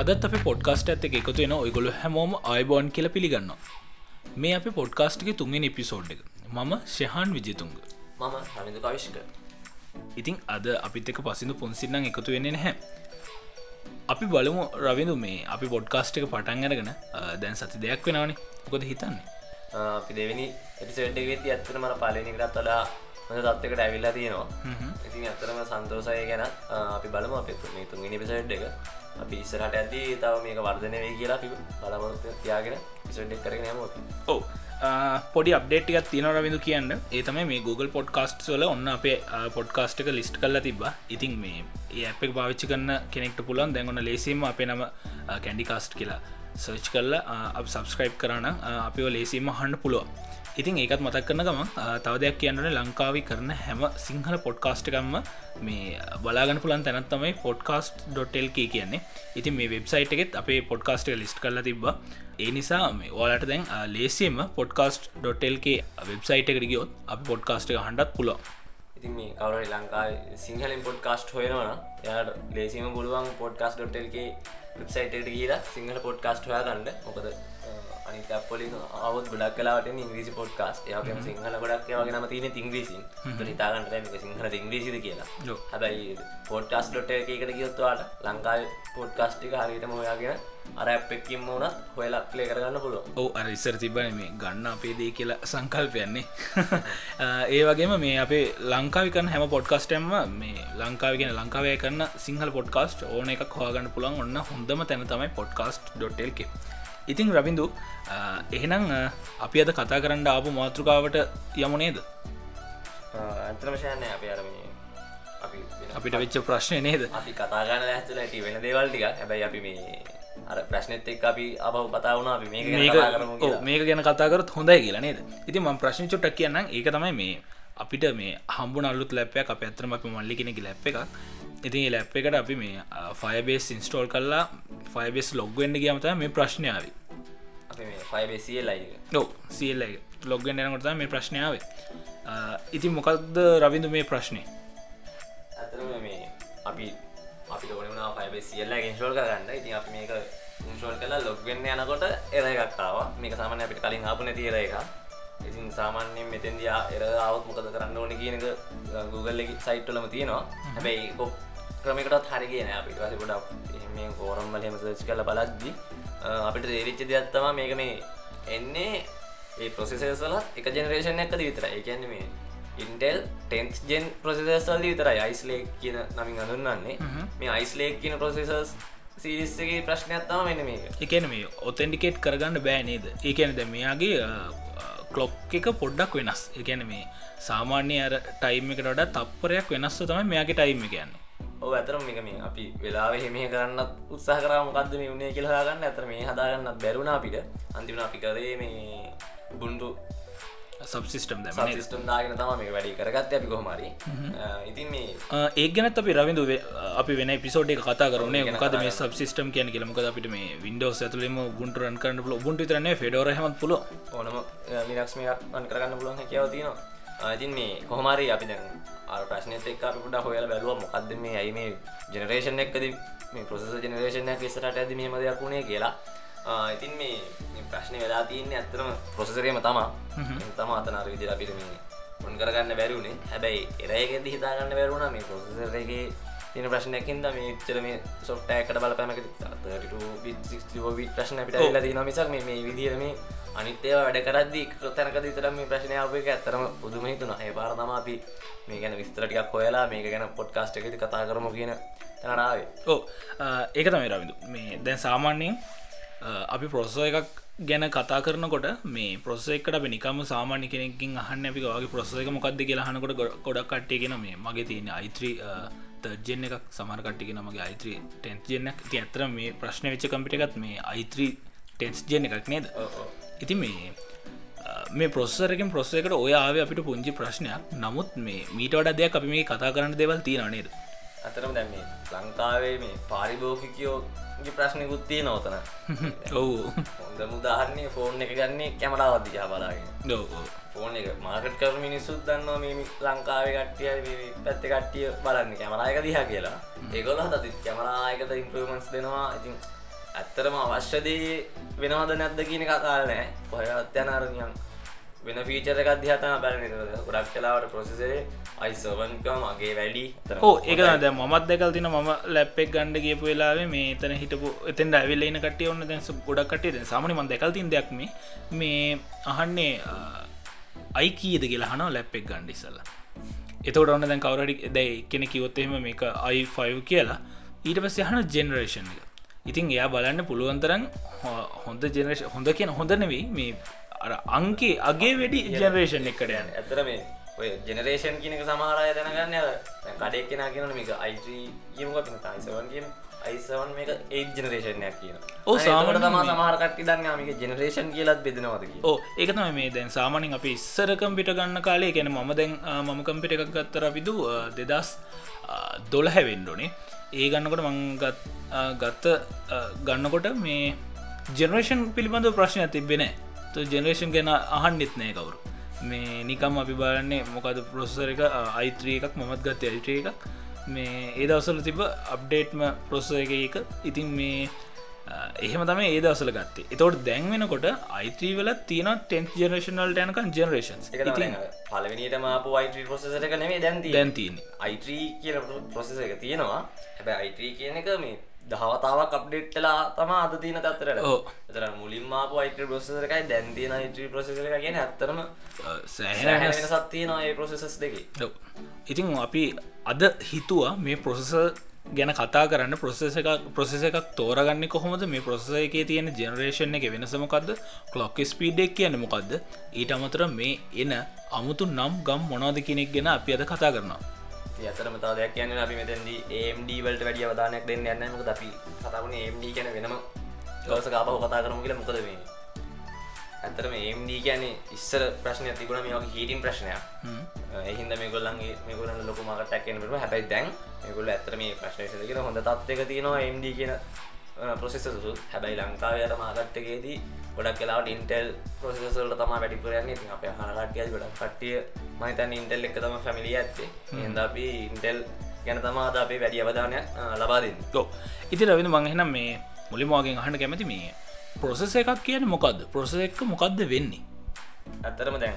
අදත් අප පොඩ්කාස්ට ඇත එකතු වෙන ඔයගොලු හැමෝම අයිබෝන් කියල පිළිගන්න මේ අප පොඩ්කාස්ටික තුන්ගෙන එපිසෝඩ් එක. මම ශයහන් විජතුන්ග මම හමිදු කවිශ්ක ඉතින් අද අපිත් එක පසිදු පුන්සිල්ලං එකතු වෙන්නේ නැහැ. අපි බලමු රවිදු මේ අපි පොඩ්කාස්ට් එක පටන් අරගෙන දැන් සති දෙයක් වෙනවානේ. කොද හිතන්නේ? අපි දෙවැනි එපිසට් වෙති ඇත්තන මර පාලනිකටත් වඩා හොඳ තත්වකට ඇවිල්ලා තියෙනවා. ඉතින් ඇත්තරම සන්තෝසය ගැන අපි බලම අප මේ තුන්ගෙන පිසට් එක අපි ඉස්සරට ඇති තව මේක වර්ධනය වේ කියලා අපි බලමොත් තියාගෙන පිසට් කරගෙන යමෝත් ඔව. පොඩි අප්ඩේට්ටිකත් තියනර විදු කියන්න. ඒතම මේ Google පොඩ්කාස්ට් වල ඔන්න අපේ පොඩ්කාස්ට් එක ලිස්ට් කල්ලා තිබ ඉතින් මේ ඒ අප භාවිච්චි කරන්න කෙනෙක්ට පුලන් දැන්ගොන්න ලේසිම අපේ නම කැන්ඩි කාස්ට් කියලා සර්ච් කරලා අප සබස්ක්‍රයිබ් කරන අපිෝ ලේසිම හන්ඩ පුළුව ඉතින් ඒකත් මතක් කරන ගම තව දෙයක් කියන්නට ලංකාවි කරන හැම සිංහල පොඩ්කාස්ට්කම්ම මේ බලාගන පුලන් තැනත්තමයි පොඩ්කාස්ට්.ල්ක කියන්නේ. ඉතින් මේ වෙබ්සයිට් එකෙත් අපේ පොඩ්කාස්ට ලිස්ට කරලා තිබ ඒ නිසා මේ ඕලට දැන් ලේසියම පොඩ්කාස්ට්.ල්ක වෙබ්සයිට එකට ගියොත් අප පොඩ්කාස්ට එක හන්ඩත් පුලො ඉතින් මේ කවර ලංකා සිංහලින් පොඩ්කාස්ට් හොයනවන යාට ලේසිම පුළුවන් පොඩ්කාස්ට්.ල්ක වෙබ්සයිට කියලා සිංහල පොඩ්කාස්ට් හොයා ගන්නඩ මොකද අනිත පොලින් අවත් ගොඩක් කලාට ඉංග්‍රීසි පොඩ්කාස් යගේ සිංහල ගොඩක් වගේ නම තියන ඉංග්‍රීසින්. හිතාගන්නට මේක සිංහල ඉංග්‍රීසිද කියලා. හැබැයි පොඩ්කාස් ඩොට එකට ගියොත්වාට ලංකායි පොඩ්කාස්ටික හරිතම හොයාගෙන අර අපෙක්කින් මුණත් හොයලා ප්ලේ කරගන්න පුළුව ඕ අර ඉස්සර තිබන මේ ගන්න අපේ දේ කියලා සංකල්පයන්නේ ඒ වගේම මේ අපේ ලංකාවිකන හැම පොඩ්කාස්ටම්ම මේ ලංකාවගෙන ලංකාවය කරන්න සිංහල පොඩ්කාස්ට් ඕන එකක් හවාගන්න පුළන් ඔන්න හොඳම තැන තමයි පොඩ්කාස්ට්.ල්ක ඉතිං රබින්දු එහෙනම් අපි අද කතා කරන්න ආපු මාතෘකාවට යමු නේද? ඇතරමශයනය අප අරම අපි අපිට වෙච්ච ප්‍රශ්නය නේද? අපි කතාගන්න ඇතුල ඇති වෙන දේවල්ටික හැබැයි අපි මේ අර ප්‍රශ්නෙත් එක් අපි අප කතා වුණ. අපි මේක මේක ගැන කතාකරත් හොඳයි කියලා නේද? ඉතින් ම ප්‍රශ්න චුට්ටක් කියන්න ඒක තමයි මේ අපිට මේ හම්බු අල්ලුත් ලැපයක් අප ඇතරම අපි මල්ලි කෙනෙක ලැප් එකක්. ඉතින් ලැප් එකට අපි මේ ෆයබේස් ඉන්ස්ටෝල් කරලා ෆයිබෙස් ලොග්වෙන්ඩ ගමත මේ ප්‍රශ්නාවී නො සියල්ල ලොග්ගෙන් එනකොට මේ ප්‍රශ්නාව ඉතින් මොකක්ද රවිඳු මේ ප්‍රශ්නය ඇතරම මේ අපි අපි ඕන ෆයිබේ සියල්ල ගෙන්ශෝල් කරන්න ඉතින් අපි මේක ඉන්ශෝල් කලා ලොග්ගෙන්න්න යනකොට එර එකක්කාව මේක සාමන අපිට කලින් ආපු නැති එර එක ඉතින් සාමාන්‍යයෙන් මෙතෙන් දයා එර ආවත් මොකද කරන්න ඕන කියනක Google සයිට්ටලම තියෙනවා. හැබැයි කො ක්‍රමකටත් හරිගෙන අපිට. වස ගොඩක් එම කෝරම්මල හෙම සච් කල බලද්දි අපිට දේරිච්ච දෙයක්ත්තම මේක මේ එන්නේ ඒ ප්‍රොසෙසර්සල එක ජනරේෂන් එක්කද විතර ඒකැන්න මේ ඉන්ටෙල් ටෙන්ස් ජෙන් ප්‍රසෙසර්සල් විතර අයිස්ලේ කියන නමින් අඳුන්නන්නේ මේ අයිස්ලේක් කියන ප්‍රොසෙසර්ස් සිරිස්සගේ ප්‍රශ්නයක්ත්තම මෙන්න මේක. එකන මේ ඔතෙන්ඩිකේට් කරගන්න බෑ නේද? ඒකැන ද මෙයාගේ කලොක් එක පොඩ්ඩක් වෙනස්. එකැන මේ සාමාන්‍ය අර ටයිම් එකට වඩා තප්පරයක් වෙනස්ව තමයි මෙයාගේ ටයිම් කියන්නේ ඔ ඇතරම එක මේ අපි වෙලා හෙම කරන්නත් උත්සාහ කරමකක්ද මේ උනේ කියලාගන්න ඇතර මේ හදාගන්නත් බැරුණ අපිට. අන්තිමන අපි කරේ මේ බුන්ඩු සබ්සිිස්ටම් ද සිස්ටම් දාගෙන තම මේ වැඩි කරගත්ත අපි කොහමරි ඉතින් මේ ඒ ගැනත් අපි රවිඳු අපි වෙන පිසෝඩ් එක කතා කරන කද මේ සබ්සිිස්ටම් කියන කියලමක අපිට මේ වින්ඩෝස් ඇතුලම බුන්ටරන් කරන්න පුල බුන්ට තරන්නේ ෆෙඩෝර හමත් පුල ඕනම මිනක්ස්ම අන් කරන්න පුලන් හැකියාව තියෙනවා ඉතින් මේ කොහමරි අපි දැන් ප්‍රශ්නත එක් අපිට හොයල බැලුව මොකක්ද මේ ඇයි මේ ජනරේෂන් එක්කද මේ ප්‍රසෙස ජනරේෂන් ස්සරට ඇද මෙහම දෙයක් වුණේ කියලා. ඉතින් මේ ප්‍රශ්න වෙලා තියන්නේ ඇත්තරම ප්‍රොසෙසරේම තමා. තම අතනර විදිර අපිට මේ ඔොන් කරගන්න බැරුණේ හැබැයි එරයගෙද හිතාගන්න බැරුණ මේ ප්‍රොසෙසරගේ තින ප්‍රශ්නයකින්ද මේ චර මේ සොට්ටෑකට බල පැමක ප්‍රශ්න පිට ලා දී නොමිසක් මේ විදිර මේ අනිත්‍යය වැඩ කරදදි තැනක දිතරම මේ ප්‍රශ්නයාවක ඇත්තරම පුදුම හිතුන ඒ පාරතම අපි මේ ගැන විස්තරටිකක් හොයලා මේක ගැන පොඩ්කාස්ට එකති කතා කරම කියන තැනරාවේ ඕ ඒක තමයි රවිදු මේ දැන් සාමාන්‍යයෙන් අපි ප්‍රොසෝ එකක් ගැන කතා කරනකොට මේ ප්‍රොසෙක්කට නිකම සාමාන්‍ය කෙනෙකින් අහන්න අපි වගේ ප්‍රොසේක මොකක්ද කියලා හනකොට ගොඩක් කට්ටියගෙන මේ මගේ තියෙන අයිත්‍රී තර්ජෙන් එකක් සමරකට්ටිගෙන මගේ අයිත්‍රී ටෙන්ස්ජෙන්ක් ති ඇතර මේ ප්‍රශ්න වෙච්ච කම්පිට එකත් මේ අයිත්‍රී ටෙන්ස් ජෙන් එකක් නේද ඉති මේ මේ ප්‍රොස්සරකින් ප්‍රොස්සකට ඔය ආව අපිට පුංචි ප්‍රශ්නයක්. නමුත් මේ මීට වඩ දෙයක් අපි මේ කතා කරන්න දෙවල් තියෙන නේද? අතරම දැම ලංකාවේ මේ පාරිභෝකිකයෝගේ ප්‍රශ්නකුත්තිය නෝතන ඔවු. හොඳ මුදාහරන්නේ ෆෝන් එක ගන්නේ කැමරාවදදිහා බලාගෙන. ෆෝන් එක මාකට් කර මිනිස්සුත් දන්නවා මේ ලංකාවේ කට්ටිය පැත්ත කට්ටිය බලන්න කැමරායක දිහා කියලා. ඒගොල හතති කැමරායකත ඉම්පමන්ස් දෙනවා. ඉතින් ඇත්තරම අවශ්‍යදී වෙනවද නැද්ද කියන කතාල නෑ. පොහත් යන අරනියන් වෙන ෆීචර එකක් දිහතම බැලන ගොඩක් කලාවට ප්‍රොසෙසරේ අයිසවන්කම මගේ වැඩි. ඕ ඒක දැ මත් දැකල් තින ම ලැප්පෙක් ගණඩ කියපු වෙලාවේ මේ තන හිටපු එතෙන් ඇවිල්ලන කට ඔන්න දැස ගොඩක් කටේ සාමන ම දැකල්තින් දෙයක්ම මේ අහන්නේ අයි කීද කියලා හන ලැප්පෙක් ගණ්ඩිසල්ලා එතවට ඔන්න දැන් කවරඩි දැයි කෙන කිවොත්තෙම මේක අයි5 කියලා. ඊට පස්ස යහන ජෙනරේෂන් එක ඉතින් එයා බලන්න පුළුවන්තරන් හොඳ ජෙනරේෂ හොඳ කියන හොඳ නෙවෙයි. මේ අර අංකේ අගේ වැඩි ජෙනරේෂන් එකට යන්න. ඇතර මේ ඔය ජෙනරේෂන් කියනක සමහරය දැනගන්න කඩෙක් කෙන කියන මේක අයිටී කියමුක පින තයිසවන් කියම අයිසවන් මේක ඒ ජනරේෂණයක් කියන ඔව්, සාමාන්‍යයෙන් තම මේ- සමහරකට දන්න මේක ජනරේෂන් කියලත් බෙදනවද කිය ඕ ඒකතම මේ දැන් සාමානින් අපි ඉස්සර කම්පිට ගන්න කාලේ ගැන මම දැන් මම කම්පිට එකක් ගත්තර අපිදු දෙදස් දොළ හැවෙන්ඩෝනේ ඒ ගන්නකොට මංගත් ගත්ත ආ, ගන්නකොට මේ ජෙනරේෂන් පිළිබඳ ප්‍රශ්නය තිබෙන තු ජෙනරේෂන් ගැන අහන්නෙත් නෑ කවුරු. මේ නිකම් අපි බලන්නේ මොකද ප්‍රොසර එක අයිත්‍රී එකක් මමත් ගත්ත අයිට්‍රී එකක්. මේ ඒ දවසල තිබ අප්ඩේට්ම ප්‍රොස එක එක. ඉතින් මේ අ, එහෙම තම ඒ දවසල ගත්තේ. එතවට දැන් වෙනකොට අයිත්‍රී වල තියෙන ටෙන් ජනරේෂනල් යනකන් ජනරේෂන් ඉතින් පලවිනිට මාපු අයිට පොසෙසර නෙවේ දැන්ති දැන් තියෙන අයිට්‍රී කියන ප්‍රොසෙස එක තියෙනවා. හැබැ අයිට්‍රී කියන එක මේ දහවතාවක් අප්ඩේට්ටලා තම අද තියන තත්තරට. තර මුලින්ම අයිට ප්‍රසෙසර එකයි දැන්තින අයිට ප්‍රසෙසර කියන ඇත්තරම සෑහෙන වෙනස්. සත්තියන ඒ ප්‍රසෙසස් දෙක. ඉතින් අපි අද හිතුවා මේ ප්‍රොසෙස ගැන කතා කරන්න ප්‍රොසෙස එක ප්‍රොසෙස එකක් තෝරගන්න කොහොමද? මේ ප්‍රොසෙස එක තියෙන ජෙනරේෂන් එක වෙනසමකක්ද කලොක් ස්පීඩක් කියන මොකක්ද ඊට අමතර මේ එන අමුතු නම් ගම් මොනවද කෙනෙක් ගැන අපි අද කතා කරනවා. අතරම තාදයක් කියන්න අපි මෙතැන්දී ඒම්ඩ වලට වැඩිය අවධානයක් දෙන්න යන්න මොක අපි කතාවන ඒම්ඩ කියන වෙනම දවස කාපහ කතා කරමු කියල. මොකද මේ ඇතරම ඒම්ඩ කියන්නේ ඉස්සර ප්‍රශ්නය තිබුණ මේ වගේ හීටින් ප්‍රශ්නයක්. එහින්ද මේ ගොල්ලන්ගේ මේ ගොලන් ලොක මකටක් එනට හැබයි දැන් මේගොල ඇතර මේ ප්‍රශ්නයසදගෙන හොඳ තත්වක තියෙනවා එම්ඩ කියන ප්‍රසෙසසු හැබැයි ලංකාවයට මාගට්ටකේදී ගොඩක් කලාට ඉන්ටෙල් ප්‍රසෙසල්ට තම වැඩිපුරයන්නේ ති අප හනකටිය ගොඩක් කට්ටිය මහිතන් ඉන්ටෙල් එක තම ෆැමිලිය ඇත්තේ. එද අපි ඉන්ටෙල් ගැන තමාද අපේ වැඩි අවධානයක් ලබාදන්න තෝ ඉති රවිඳ මංහෙනම් මේ මුලිමවාගෙන් අහන්න කැමති මේ ප්‍රොසෙස එකක් කියන මොකක්ද ප්‍රොසෙස එක මොකක්ද වෙන්නේ? ඇත්තරම දැන්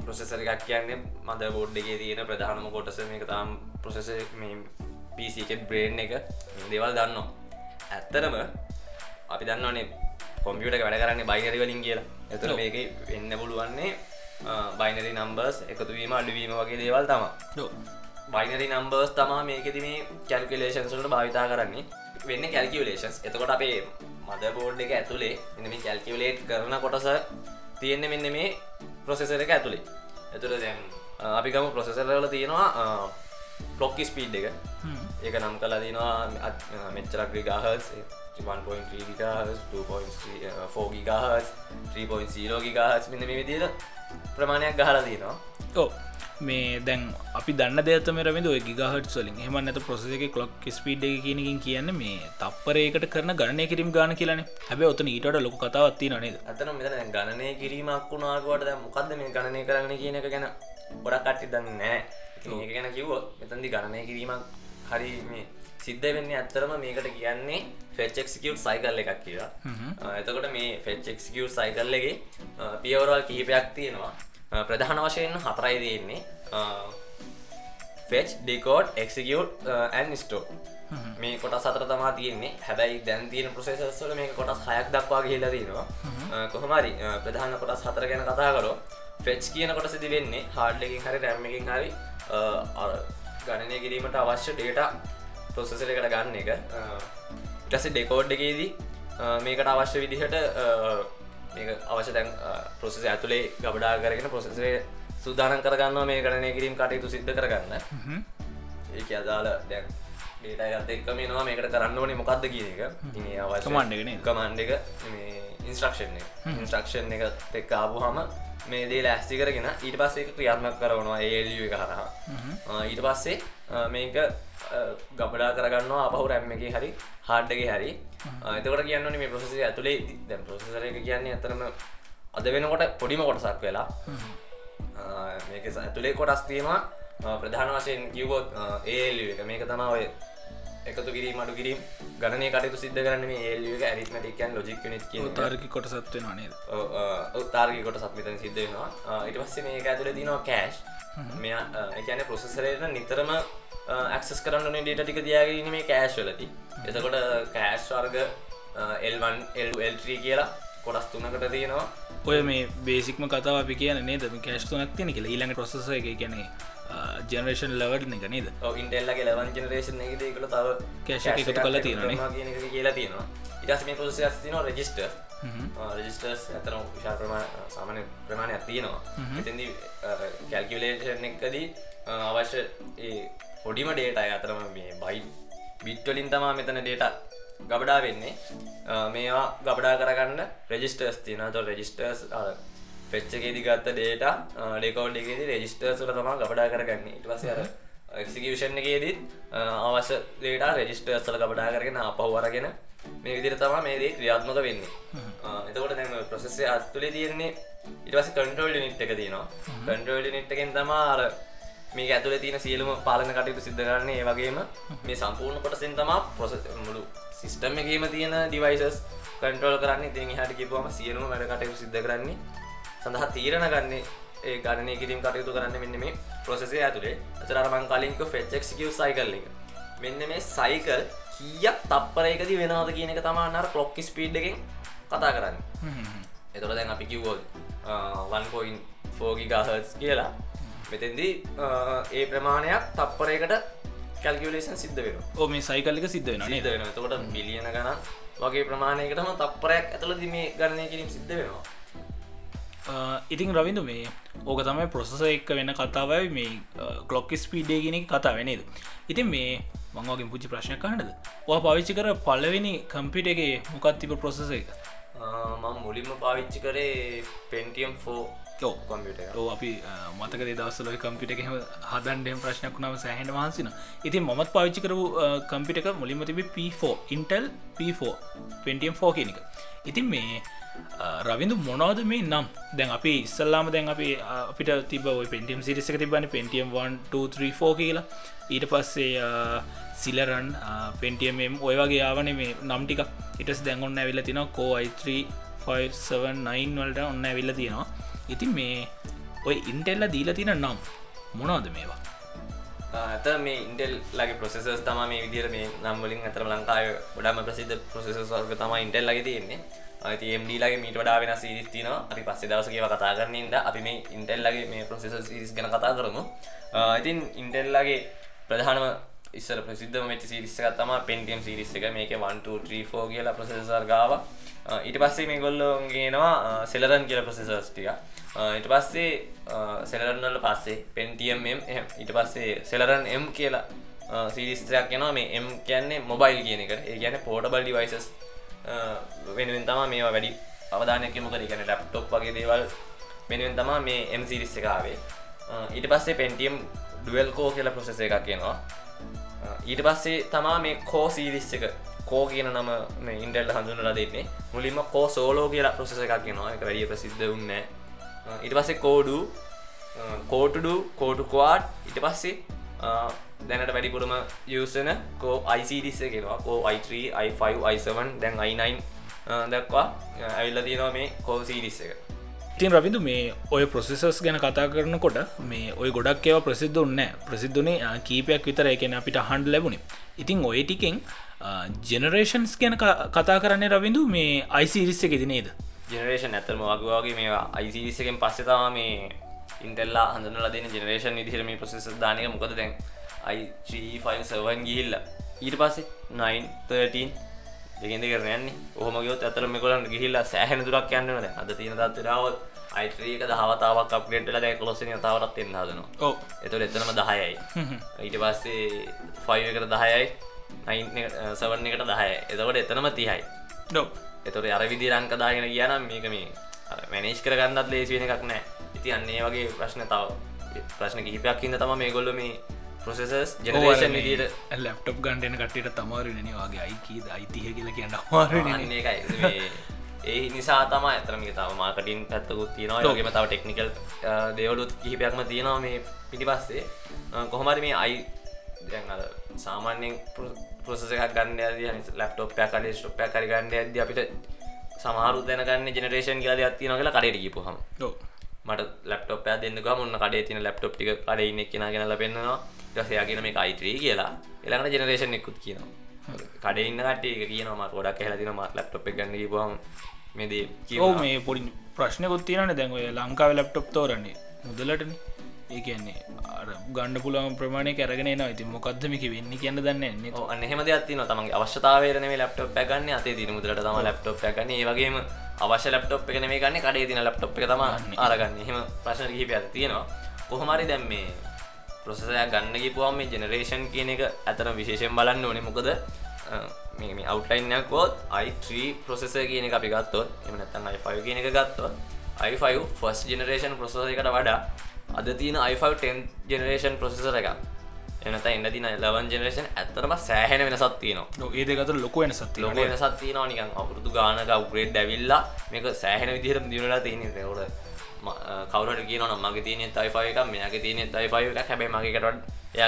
ප්‍රොසෙසර එකක් කියන්නේ මද බෝඩ්ඩගේ තියෙන ප්‍රධානම කොටස මේක තාම් ප්‍රොසෙස පිසිකෙත් බ්‍රේන් එක දේවල් දන්නවා. ඇත්තරම අපි දන්නවනේ කොම්පියට වැඩ කරන්නේ බයිනරි වලින් කියලා. ඔව්. මේක එන්න පුළුවන්නේ බයිනරි නම්බර්ස් එකතුවීම අඩුවීම වගේ දේවල් තම. බයිනරි නම්බර්ස් තමා මේකෙති මේ කැල්කලේෂන්සලට භාවිතා කරන්නේ වෙන්න කැල්කිවලේෂන්ස් එතකොට අපේ මද බෝඩ් එක ඇතුළේ මෙන්න මේ කැල්කිවලේට් කරන කොටස තියෙන්නේ මෙන්න මේ ප්‍රොසෙසර එක ඇතුළේ ඇතුළ දැන් අ, අපි ගම ප්‍රොසෙසරවල තියෙනවා පලොක්ක ස්පීඩ් එක. හ්ම්. ඒක නම් කලා තිනවා මෙච්චරක් ගහස් 1.3 ගහස් 2.4 ගහස් 3.0 ගහස් මෙන්න මේ විදියට ප්‍රමාණයක් ගහලා තිනවා ඕ මේ දැන් අපි දන්න දෙතම රවිද ඔය ගිගහට සලින් එහම නැත ප්‍රසෙස එක කලොක් ස්පීඩ් කියනකින් කියන්න මේ තප්පරේකට කරන ගණනය කිරීම ගාන කියලන. හැබ ඔතන ඊට ලොක කතාවත්ති නේද? අතන දැන් ගණනය කිරීමක් වුණාටුවට දැන් මොකක්ද මේ ගණනය කරන්න කියන එක ගැන ගොඩක් කට්ටි දන්නේ නෑ ගැන කිව්ව මෙතන්දි ගණනය කිරීමක් හරි මේ සිද්ධ වෙන්නේ ඇත්තරම මේකට කියන්නේ ෆෙච්ක්සිකියව් සයිකල් එකක් කියලා. එතකොට මේ ෆෙච්ක්සිකියව් සයිකල් එකේ පියවරල් කිහිපයක් තියෙනවා ප්‍රධාන වශයෙන් හතරයි තියෙන්නේ. Fetch decode execute and store මේ කොටස් අතර තමා තියෙන්නේ. හැබැයි දැන් තියෙන ප්‍රසේසස්වල මේ කොටස් හයක් දක්වා ගහිලා තියෙනවා. කොහොමරි ප්‍රධාන කොටස් හතර ගැන කතා කරෝ ෆෙච් කියන කොට සිදි වෙන්නේ හාඩ්ලකින් හරි රැම්මකින් හරි ගණනය කිරීමට අවශ්‍ය ඩේට ප්‍රොසෙසර එකට ගන්න එක. ටස ඩෙකෝඩ් එකේදී මේකට අවශ්‍ය විදිහට මේක අවශ්‍ය දැන් ප්‍රොසෙස ඇතුළේ ගබඩා කරගෙන ප්‍රොසෙසරේ සූදානන් කරගන්නවා මේ ගණනය කිරීම කටයුතු සිද්ධ කරගන්න. ඒක අදාල දැන් ඩේටගත් එක්ක මේනවා මේකට කරන්න ඕනේ මොකක්ද කියන එක. ඉනි අවශ්‍ය නේද? කමන්්ඩ එක ඉන්ස්ට්‍රක්ෂන් ඉන්ස්ට්‍රක්ෂන් එක. එක් ආපු හම මේ දේ ලෑස්ති කරගෙන ඊට පස්සේ ක්‍රියාත්මක් කරනවා. ඒලිය එක හරහා. ඊට පස්සේ මේක ගබඩා කරගන්නවා අපහු රැම් එක හරි හාඩ්ඩගේ හරි. එතකොට කියන්න මේ ප්‍රසෙස ඇතුළේ දැ ප්‍රසෙසර එක කියන්නේ ඇතරම අද වෙනකොට පොඩිම කොටසක් වෙලා. මේක ඇතුළේ කොටස් ආ, ප්‍රධාන වශයෙන් කිව්වොත් ඒලිය එක. මේක තමා ඔය එකතු කිරීම අඩු කිරීම ගණනය කටයුතු සිද්ධ කරන්න මේ ඒල්ලියක ඇරිත්මටිකන් ලොජික් නිත් කිය තාරකි කොටසත් වෙන නේද? උත්තාර්ගි කොට සත්මිතන සිද්ධ වෙනවා. ඉට පස්සේ මේ ඇතුල දිනවා කෑශ් මෙ එකන ප්‍රොසෙසරයට නිතරම ඇක්සස් කරන්න ඩට ටික දයාගෙන මේ කෑශ් වලති එතකොට කෑශ් වර්ග එල්වන් එල්ල්ට්‍රී කියලා කොටස් තුනකට තියෙනවා. ඔය මේ බේසික්ම කතාව අපි කියන නේද? කෑශ් තුනක් තියෙන කියලා. ඊළඟ ප්‍රොසෙස එක ගැනේ ජනරේෂන් ලවඩ් එක නේද? ඉන්ටෙල්ලගේ ලවන් ජනරේෂන් එක දෙකල තව කෑශ් එක එකතු. කියන එක කියලා තියෙනවා. ඉටස් මේ පොසස් තින රජිස්ටර් රජිස්ටර්ස් ඇතන විශා ප්‍රමාණ සාමාන්‍ය ප්‍රමාණයක් තියෙනවා. එතදි කැල්කිවලේෂන් එකදී අවශ්‍ය පොඩිම ඩේට අතරම මේ බයි බිට්වලින් තමා මෙතන ඩේට ගබඩා වෙන්නේ. මේවා ගබඩා කරගන්න රෙජිස්ටර්ස් තියෙන ත රෙජිස්ටර්ස් පෙච්චකේදි ගත්ත ඩේට ඩෙකෝඩ් එකේදී රෙජිස්ටර්ස්ල තමා ගබඩා කරගන්න. ඉට පස අර එක්සිකෂන් එකේදීත් අවශ්‍ය දේට රෙජිස්ටර්සල ගබඩා කරගෙන අපවරගෙන මේ විදිර තමා මේදේ ක්‍රියාත්මක වෙන්නේ. එතකොට දැම ප්‍රසෙස්සේ අස්තුලේ තියෙන්නේ ඉටවස කන්ට්‍රෝල් නිට් එක තියෙනවා. කන්ට්‍රෝල් නිට්ටකෙන් තමා අර මේ ඇතුල තියෙන සියලුම පාලන කටයුතු සිද්ධ කරන්න. ඒ වගේම මේ සම්පූර්ණ කොටසින් තමා ප්‍රොස මුළු සිිස්ටම් එකේම තියෙන ඩිවයිසස් කන්ට්‍රෝල් කරන්න. ඉතින් හට කිපුවම සියලුම වැඩ කටයුතු සිද්ධ කරන්නේ. සඳහා තීරණ ගන්නේ ඒ ගණනය කිරීම කටයුතු කරන්න මෙන්න මේ ප්‍රොසෙසේ ඇතුළේ අතරමං කලින්ක ෆෙච්චක්සිකව සයිකල් එක. මෙන්න මේ සයිකල් කියක් තප්පරයකති වෙනවාද කියන එක තමාන්නර පලොක්කි ස්පීඩ් එකෙන් කතා කරන්න. එතොට දැන් අපි කිව්වෝල් 1.4ගි ගහස් කියලා. මෙතෙන්දී ඒ ප්‍රමාණයක් තප්පරයකට කැල්කිවලේෂන් සිද්ධ වෙන ඕ මේ සයිකල්ලික සිද්ධ වෙන සිද්ධ වෙන තකොට මිලියන ගණන් වගේ ප්‍රමාණයකටම තප්පරයක් ඇතුළ දිමේ ගණනය කිරීම සිද්ධ වෙනවා. ඉතින් රවිඳු මේ ඕක තමයි ප්‍රොසෙස එක්ක වෙන කතාවයි මේ කලොක් ස්පීඩේගෙන කතා වෙනේද ඉතින් මේ මංවාගේ පුචි ප්‍රශ්න කාණද ඔ පවිච්චි කර පලවෙනි කම්පිට එක මොකත් තිබ ප්‍රොසෙස එක? මං මුලින්ම පාවිච්චි කරේ පෙන්ටියම් ෆෝ ඕ කොම්පියට ඕ අපි මතක දවසල කම්පිට එක හදන්ඩෙන් ප්‍රශ්නයක් වුණාව සෑහෙන වහන්සින ඉතින් මොමත් පාවිච්චි කරපු කම්පිට එක මුලින්ම තිබ P4 ඉන්ටල් P4 පෙන්ටියම් ෆෝ කෙනෙක ඉතින් මේ රවිඳු මොනවද මේ නම්? දැන් අපි ඉස්සල්ලාම දැන් අපි අපිට තිබ පෙන්ටියම් සිරිසක තිබන පෙන්ටියම් 1 කියලා. ඊට පස්සේ සිලරන් පෙන්ටියම් ඔය වගේ ආවන මේ නම්ටික ඉටස් දැන්ගොන්න ඇවිල්ල තින කෝ අයි 3 වලට ඔන්න ඇවිල්ල තියෙනවා ඉතින් මේ ඔය ඉන්ටෙල්ල දීල තින නම් මොනවද මේවා? ඇත මේ ඉන්ටෙල් ලගේ ප්‍රසෙසස් තම මේ විදිර මේ නම්වලින් අතර ලංකාය ගොඩම ප්‍රසිද්ධ ප්‍රසෙස වර්ග තම ඉන්ටෙල් ලගේ තියෙන්නේ. ඇති එම්ඩ ලගේ මීට වඩා වෙන සිරිස් තින අපි පස්සේ දවසකව කතා කරන්නද අපි මේ ඉන්ටෙල් ලගේ මේ ප්‍රසෙස සිරිස් ගැන කතා කරමු. ඉතින් ඉන්ටෙල් ලගේ ප්‍රධානම ඉස්සර ප්‍රසිද්ධ මෙච සිරිස්සක තම පෙන්ටියම් සිරිස්ස එක. මේක 1ෝ කියලා ප්‍රසෙසර් ගාව ඊට පස්සේ මේ ගොල්ලෝගේනවා සෙලරන් කියල ප්‍රසෙසර්ස් ටික ඊට පස්සේ සෙලරන්නල පස්සේ පෙන්ටියම් ඊට පස්සේ සෙලරන් එම් කියලා සිරිස්ත්‍රයක් කෙනවා මේ එම් කියන්නේ මොබයිල් කියන එකට. ඒ ගැන පෝටබල් ඩිවයිසස් වෙනුවෙන් තමා මේවා වැඩි අවධානයකම කර. ගැන ලැප්ටොප් වගේ දේවල් වෙනුවෙන් තමා මේ එම් සිරිස්ස එකාවේ ඊට පස්සේ පෙන්ටියම් ඩුවල්කෝ කියලා ප්‍රසෙස එකක් කියනවා ඊට පස්සේ තමා මේ කෝ සීරිස් එක කෝ කියන නම මේ ඉන්ටෙල්ල හඳුනලා දෙන්නේ. මුලින්ම කෝ සෝලෝ කියලා ප්‍රසෙස එකක් කියනවා එක වැඩිය ප්‍රසිද්ධ වන්න Uh, ඊට පස්සේ කෝඩු uh, කෝටඩු කෝටු කවාඩ් ඉට පස්සේ uh, දැනට වැඩිපුරම යසන කෝ අයිසිඩිස්ස කෙනවා කෝ i3 i5 i7 දැන් i9 දක්වා ඇවිල්ල තියෙනවා මේ කෝ සීඩිස්ස එක. ඉතින් රවිදු මේ ඔය ප්‍රොසෙසස් ගැන කතා කරනකොට මේ ඔය ගොඩක් ඒව ප්‍රසිද්ධ උන්න ප්‍රසිද්ධනේ කීපයක් විතර. එකන අපිට හන්ඩ ලැබුණේ. ඉතින් ඔය ටිකෙන් ජෙනරේෂන්ස් ගැන කතා කරන්න රවිදු මේ අයිසිරිස්ස එකෙති නේද? ජනරේෂන් ඇතරම වගවාගේ මේ අයිසිරිස්සකෙන් පස්සෙතවා මේ ඉන්ටෙල්ලා හඳනල දෙන ජනරේෂන් විදිහරම ප්‍රසෙස දානක මොකද දැන් අයි5සවන් ගිහිල්ල. ඊට පස්සේ 913 දෙගෙන්ද කරන්නේ ඔහම ගයොත් ඇතර මෙකොලන් ගිහිල්ලා සෑහන දුරක් යන්නනද අද තියෙන දත්තරාවත් අයිත්‍රීක දහවතාවක් අප්ගේට්ල දැ කොලොස්සන තාවරත් එන්න හදනවා. ඕ එතුට එතනම දහයයි. ඊට පස්සේ ෆයිකට දහයයි. සවන් එකට දහය එතකොට එතනම තිහයි. ඩෝ එතොට අර විදි රංකදාගෙන කියනම් මේක මේ මැනේෂ් කරගන්නත් ලේසිවෙන එකක් නෑ. ඉති අන්නේ වගේ ප්‍රශ්න තව ප්‍රශ්න කිහිපයක් ඉන්න තම මේ ගොල්ල මේ ප්‍රොසෙසස් ජනරේෂන් විදිට ලැප්ටප් ගන්ඩන කටට තමාරන වගේ අයිකීද අයිතිය කියල කියන්න අමාරන ඒකයි. ඒ නිසා තම ඇතරමික තම මාකටින් පැත්තකුත් තියෙනවා. යෝගේම තව ටෙක්නිකල් දේවලුත් කිහිපයක්ම තියෙනවා මේ පිටි පස්සේ කොහොමද මේ අයි සාමාන්‍යෙන් ප්‍රසස එකක් ගන්න ඇද ලප්ටොප් කඩ ස්ටොප් කරි ගන්න ඇද අපිට සමාරු දැනගන්න ජනරේෂන් කියලා තියෙනවා කියලා කඩේට ඔව්. මට ලප්ටොප් එකක් දෙන්න ගියාම ඔන්න කඩේ තියෙන ලැප්ටොප් ටික කඩේ ඉන්න කෙනා ගෙනල්ලා පෙන්නනවා. ඊට පස්සේ එයා කියන මේක i3 කියලා. ඊළඟට ජෙනරේෂන් එකකුත් කියනවා. කඩේ ඉන්න කට්ටිය ඒක කියනවා මට ගොඩක් ඇහලා තියෙනවා මට ලැප්ටොප් ගන්න ගිහපුවම මේ දේ ඔව කියනවා මේ පොඩි ප්‍රශ්නකුත් තියනට දැන් ඔය ලංකාව ලැප්ටොප් තෝරන්නේ. මුදලටන ඒ කියන්නේ අර ගණ්ඩ පුළන් ප්‍රමාණය කරගෙන න ඉති මොකක්දමික වෙන්න කියන්න දන්න එන්නේ ඔව් අන්න එහෙම දෙයක් තියෙනවා තමන්ගේ අවශ්‍යතාවයට නෙමෙයි ලැප්ටොප් එක ගන්න අතේ තියෙන මුදලට තමයි ලැප්ටොප් ගන්න. ඒ වගේම අවශ්‍ය ලැප්ටොප් එක නෙමෙයි ගන්න කඩේ තියෙන ලැප්ටොප් එක තමයි අරගන්නේ. එහෙම ප්‍රශ්න කිහිපයක් තියෙනවා. කොහොම හරි දැන් මේ ප්‍රොසෙසර් එක ගන්න ගිහපුවම මේ ජෙනරේෂන් කියන එක අතන විශේෂයෙන් බලන්න ඕනේ. මොකද මේ මේ ගොත් i3 ප්‍රොසෙසර් කියන අපි ගත්තොත් එහෙම නැත්නම් i5 කියන එක ගත්තොත් i5 ෆස්ට් ජෙනරේෂන් ප්‍රොසෙසර් එකට වඩා අද තියෙන i5 10th ජෙනරේෂන් ප්‍රොසෙසර් එකක්. එනත එන්න තින 11 ජෙනරේෂන් ඇත්තරම සෑහෙන වෙනසත් තියෙනවා. ඒ දෙකතර ලොක වෙන සත්ති ලොක වෙනසත් තියෙනවා. නිකන් අපුරුදු ගානක උග්‍රේඩ් ඇවිල්ලා මේක සෑහෙන විදිහට දියුණුලා තියෙන්නේ. ඒකට කවුරට කියනවා නම් මගේ තියෙන i5 එකක් මෙයාගේ තියෙන i5 එකක්. හැබැයි මගේ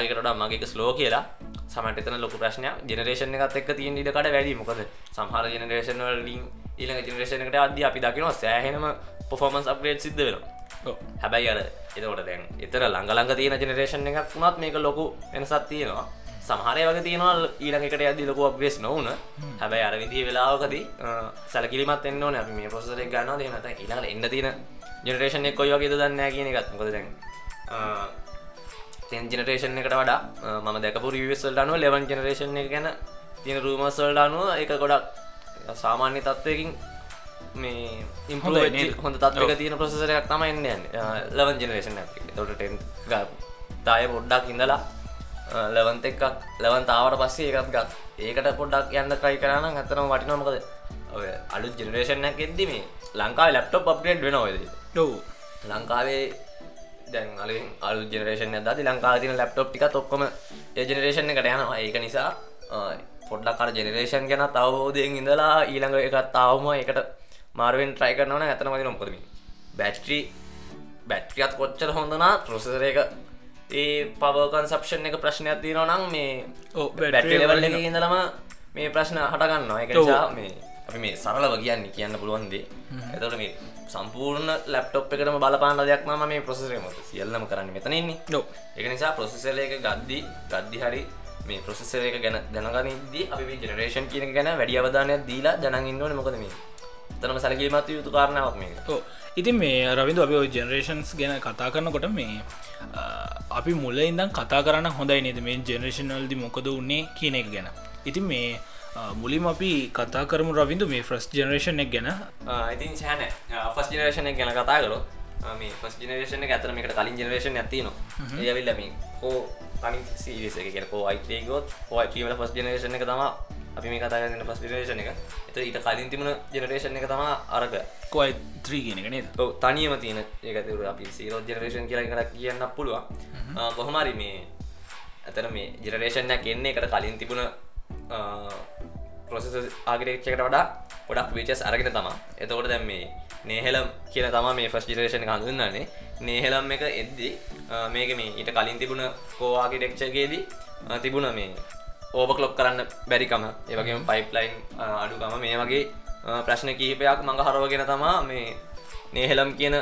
එකට වඩා මගේ එක ස්ලෝ කියලා සමහරට එතන ලොකු ප්‍රශ්නයක්. ජෙනරේෂන් එකත් එක්ක තියෙන ඉඩ කඩ වැඩි. මොකද සමහර ජෙනරේෂන් වලින් ඊළඟ ජෙනරේෂන් එකට අද්දී අපි දකිනවා සෑහෙනම පර්ෆෝමන්ස් අප්ග්‍රේඩ් සිද්ධ වෙනවා හැබැයි අර එතකොට දැන් එතර ළඟළඟ තියෙන ජෙනරේෂන් එකක් වුණත් මේක ලොකු වෙනසක් තියෙනවා. සමහරය වගේ තියෙනවා ඊළඟකට ඇදදි ලොකු අප්ග්‍රේස් නොවන. හැබැයි අර විදිහ වෙලාවකදී සැලකිලිමත් එන්න ඕනේ. මේ එක ගන්නවා. එහෙම නැත්නම් ඊළඟට එන්න තියෙන ජෙනරේෂන් එක කොයි වගේද දන්නේ කියන එකත්. මොකද දැන් තෙන් ජෙනරේෂන් එකට වඩා මම දැකපු රිවියස් වලට අනුව 11 ජෙනරේෂන් එක ගැන තියෙන රූමර්ස් වලට අනුව ඒක ගොඩක් සාමාන්‍ය තත්වයකින් මේ නේද? හොඳ තත්වයක තියෙන ප්‍රොසෙසර් එකක් තමයි එන්නේ 11 ජෙනරේෂන් එකක්. ඒකට 10 ගාපු. තාය පොඩ්ඩක් ඉඳලා 11 එකක් 11 තාවට පස්සේ ඒකත් ගත්. ඒකට පොඩ්ඩක් යන්න try කරා නම් ඇත්තටම වටිනවා මොකද ඔය අලුත් ජෙනරේෂන් එකක් එද්දි මේ ලංකාවේ ලැප්ටොප් අප්ග්‍රේඩ් වෙනවා ඔය දේ. ඔව් ලංකාවේ දැන් අලින් අලු ජෙනරේෂන් ඇදදි ලංකාව තින ලැප්ටොප් ටිකත් ඔක්කොම ඒ ජෙනරේෂන් එකට යනවා ඒක නිසා පොඩ්ඩක් අර ජෙනරේෂන් ගැන අවබෝධයෙන් ඉඳලා ඊළඟ එකත් තාවම එකට මාරුවෙන් ට්‍රයි කරනවන ඇතන මති නොකොදම බැට්‍රී බැට්‍රියත් කොච්චර හොඳනා ප්‍රොසෙසර එක ඒ පවකන්සප්ෂන් එක ප්‍රශ්නයක් තියනවා නම් මේ එක ඉඳලම මේ ප්‍රශ්න හටගන්නවා එක මේ අපි මේ සරලව කියන්නේ කියන්න පුළුවන්දේ එතට මේ සම්පූර්ණ ලැප්ටොප් එකටම බලපාන දෙයක් නම මේ ප්‍රොසෙසරේ මොකද? සියල්ලම කරන්න මෙතන ඉන්නේ. ඔව්. ඒක නිසා ප්‍රොසෙසර් එක ගද්දි ගද්දි හරි මේ ප්‍රොසෙසර් එක ගැන දැනගනිද්දී අපි ජෙනරේෂන් කියන එක ගැන වැඩි අවධානයක් දීලා දැනගන්න ඕනේ මොකද මේ එතනම සැලකිලිමත් යුතු කාරණාවක් ඕ ඉතින් මේ රවිදු අපි ජෙනරේෂන්ස් ගැන කතා කරනකොට මේ අපි මුල ඉදම් කතා කරන්න හොඳයි නේද? මේ ජෙනරේෂනල්දි මොකද උන්නේ කියන එක ගැන. ඉතින් මේ මුලින් අපි කතා කරමු රවිදු මේ ෆ්‍රස් ජෙනරේෂන් එක ගැන. ඉතින් චෑන ෆස් ජනරේෂන ගැන කතා කර මේ ෆස් ජනරේෂන ඇතර මේකට කලින් ජනරේෂන ඇතිනවා ඒවිල්ල මේ හෝ තනි සීරිස එක කියෙන කෝ අයිතේගොත් හෝයිවල ෆස් ජනරේෂන එක තම අපි මේ කතා කරන්න ෆස් ජනරේෂන එක. එත ඊට කලින් තිබුණ ජනරේෂන එක තම අරක කොයි ත්‍රී කියන එක නේද? තනියම තියෙන ඒකතුර අපි සීරෝ ජනරේෂන් කියලා කර කියන්න පුළුවන්. කොහොමරි මේ ඇතර මේ ජනරේෂන්යක් එන්නේ එකට කලින් තිබුණ ප්‍රොසෙස ආගරේක්ෂකට වඩා ගොඩක් වීචස් අරගෙන තමා එතකොට දැම් මේ නේහෙලම් කියන තම මේ ෆස් ජිරේෂණ හඳුන්නන්නේ නේහෙලම් එක එද්දි මේක මේ ඊට කලින් තිබුණ කෝවාගිටෙක්ෂගේදී තිබුණ මේ ඕබකලොක් කරන්න බැරිකම. ඒවගේම පයිප්ලයින් අඩුකම. මේ වගේ ප්‍රශ්න කීපයක් මඟ හරවගෙන තමා මේ නේහෙලම් කියන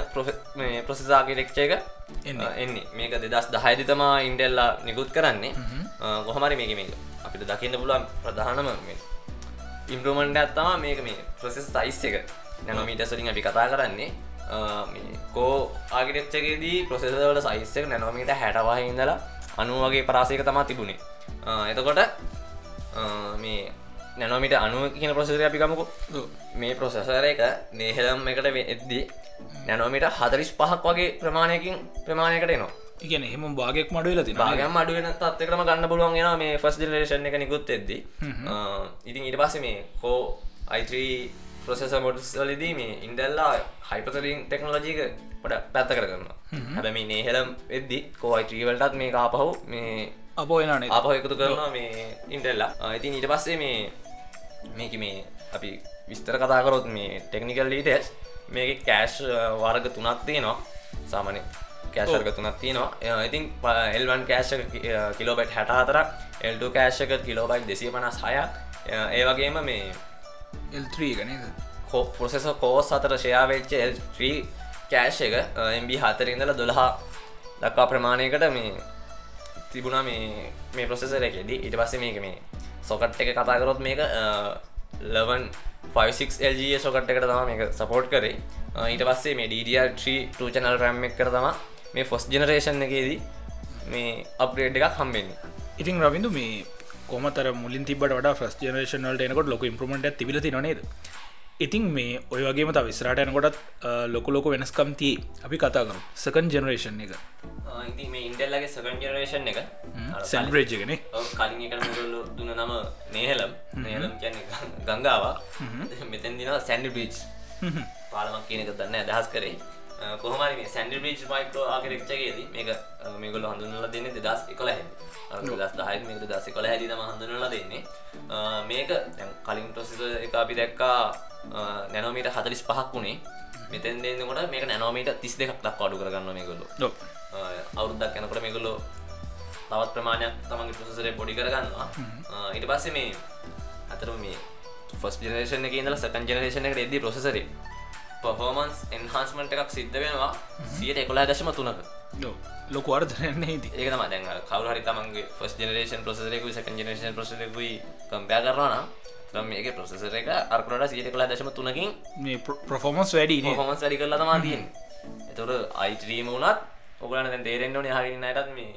ප්‍රොසෙසාගිටෙක්ෂ එක එන්නේ. මේක දෙදස් දහයදි තමා ඉන්ඩෙල්ලා නිකුත් කරන්නේ. කොහමරි මේක මේක. අපිට දකින්න පුළුවන් ප්‍රධානම ඉම්ප්‍රමන්ට ඇත්තම මේක මේ ප්‍රසෙස් සයිස් එක. නැනොමීට සලින් අපි කතා කරන්නේ. කෝ ආගිටච්චකේදී ප්‍රසෙසවල සයිස්සක නැනොමීට හැටවාහ ඉඳලා අනුවගේ පරාසයක තමා තිබුණේ එතකොට මේ නැනොමිට අනුව කියන ප්‍රසෙසර අපි ගමකු. ඔව්. මේ ප්‍රොසෙසර එක නේහෙලම් එකට එද්දී නැනොමිට හතරිස් පහක් වගේ ප්‍රමාණයකින් ප්‍රමාණයකට එනවා. ඉගැන එහෙම භාගයක් මඩුවල තින භාගම් අඩුවෙන තත්වකටම ගන්න පුළුවන් එනවා මේ ෆස් ජනරේෂන් එක නිකුත් එද්දී ඉතින් ඉට පස්සේ මේ කෝ අයි ප්‍රසෙස මොඩස් වලදී මේ ඉන්ඩල්ලා හයිපතරින් ටෙක්නෝලජීක පොඩ පැත්ත කර කරන්න හැබ මේ නේහෙලම් එද්දි කෝ අයිට්‍රීවලටත් මේ ආපහු මේ අපෝ එනනේ ආපහ එකතු කරනවා මේ ඉන්ටෙල්ලා ඉතින් ඊට පස්සේ මේ මේක මේ අපි විස්තර කතාකරොත් මේ ටෙක්නිකල් ලීටස් මේක කෑශ් වර්ග තුනක් තියෙනවා. සාමන කෑශර්ක තුනක් තියනවා. ඉතින් එල්වන් කෑශක කිලෝබයිට් හැට හතරක් එල්ට කෑශක කිලෝබයිට් දෙසිය පනස් හයක් ඒ වගේම මේ එල්ත්‍රී ගනද කෝ පොසෙස කෝස් අතර ෂයාවෙච්ච එල්ත්‍රී කෑශ් එක එම්බ හතරින්දල දොළහා දක්වා ප්‍රමාණයකට මේ තිබුණා මේ මේ ප්‍රොසෙසර එකෙදී ඉට පස්සේ මේක මේ සොකට් එක කතාකරොත් මේක ලවන් 56LG සොකට් එකට තම මේක සපෝට් කරේ. ඊට පස්සේ මේ DDR3 චනල් රැම් එක කර තම මේ ෆොස් ජනරේෂන් එකේදී මේ අප්‍රේඩ් එකක් හම්බෙන්නේ. ඉතින් රවිදු මේ කොමතර මුලින් තිබට වඩ ෆස් ජනේෂනල්ට එනකොට ලොක ඉම්ප්‍රමට තිබිලති නොනේද ඉතින් මේ ඔය වගේ ත විස්රට යනකොටත් ලොක ලොක වෙනස්කම් තිය. අපි කතාකරු සකන් ජනරේෂන් එක. ඉති මේ ඉන්ඩල්ලගේ සකන් ජනරේෂන් එක. සැල්බ්‍රේජ්ගෙන කලින් එකට මුගල්ල දුන්න නම නේහලම්. නේලම් කියන්න ගංගාවා මෙතැන් දින සැන්ඩි බිච් පාලමක් කියනක දන්න අදහස් කරේ. කොහමරි සැන්ඩි බිච් මයිකෝ ආකරක්ෂගේද මේක මේගොල හඳුනල දෙන්න දෙදස් එකොල හැ දස් දහයි මේක දස් කොල හැදිම හඳුනලා දෙන්නේ. මේක කලින් ප්‍රසිස එක අපි දැක්කා නැනෝමීට හතලිස් පහක් වුණේ. මෙතැන් දෙන්නකොට මේක නැනෝමීට තිස් දෙකක් දක් අඩු කරගන්න මේගොල්ලු. අවුරුද්දක් යනකොට මේගොල්ලෝ තවත් ප්‍රමාණයක් තමන්ගේ ප්‍රසසරේ පොඩි කරගන්නවා. ඊට පස්සේ මේ අතර මේ ෆස් ජනරේෂන එක ඉඳලා සකන් ජනරේෂන එකට එද්දී ප්‍රොසෙසරේ පෆෝමන්ස් එන්හන්ස්මට එකක් සිද්ධ වෙනවා. සියට එකොලා දශම තුනක. ලොකු අර්ධනයන්නේ ති ඒක තම දැන් කවරු හරි තමන්ගේ ෆස් ජනරේෂන් ප්‍රසරෙකු සකන් ජනරේෂන් ප්‍රසරකුයි කම්පයා කරනවා නම් මේක ප්‍රසෙසර එක අර්කට සියට කලා දශම තුනකින් මේ ප්‍රෆෝමන්ස් වැඩි හොමස් වැඩි කරලා තමා තියෙන් එතොට අයිටරීම වුණත් ඔගලන දැන් තේරෙන්න්න ඕන හරින්න අයටත් මේ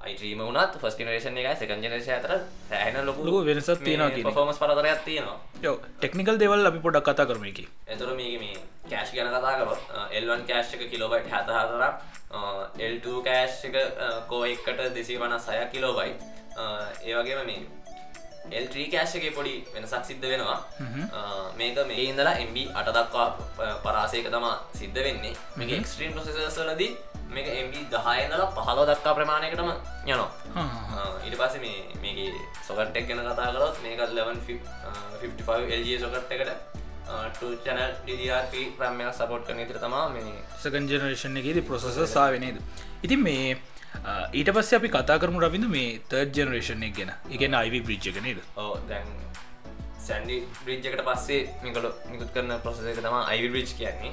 අයිටරීම වුණත් ෆස් ජනරේෂන එක සකන් ජනේෂ අතර සෑහන ලොකු ලොකු වෙනසක් තියෙනවා. පොමස් පරතරයක් තියෙනවා. යෝ ටෙක්නිකල් දෙවල් අපි පොඩක් කතා කරම එක. එතුර මේක මේ කෑශ් ගැන කතා කරොත් එල්වන් කෑශ් එක කිලෝබයිට් හැත හතරක් එල්2 කෑශ් එක කෝ එක්කට දෙසී වන සය කිලෝබයි ඒවගේම මේ එල්ත්‍රී කෑශ්ගේ පොඩි වෙනසක් සිද්ධ වෙනවා. මේක මේ ඉඳලා එම්බ අට දක්වා පරාසයක තමා සිද්ධ වෙන්නේ. මේක එක්ස්ට්‍රීම් ප්‍රසෙසලදී මේක එම්බ දහයනල පහලෝ දක්කා ප්‍රමාණයකටම යනවා. ඉට පස මේ මේක සොකට්ටෙක් ගැන කතා කරොත් මේක ලවන් 55 LG සොකට් එකට චැනල් ඩිඩියප ප්‍රම්මයක් සපොට් කන තර තමා මේ සකන් ජනරේෂන් එකේද ප්‍රොසෙස සාාවනේද ඉතින් මේ ඊට පස්ස අපි කතා කරමු රවිඳ මේ තර්ජ ජනරේෂන් එක ගැන. එකන අයිවි බ්‍රිජ් එක නේද? ඕ දැන් සැන්ඩි බ්‍රිජ්ජකට පස්සේ මිකල නිකුත් කරන ප්‍රසෙස එක තම අයිවි බ්‍රිජ් කියන්නේ.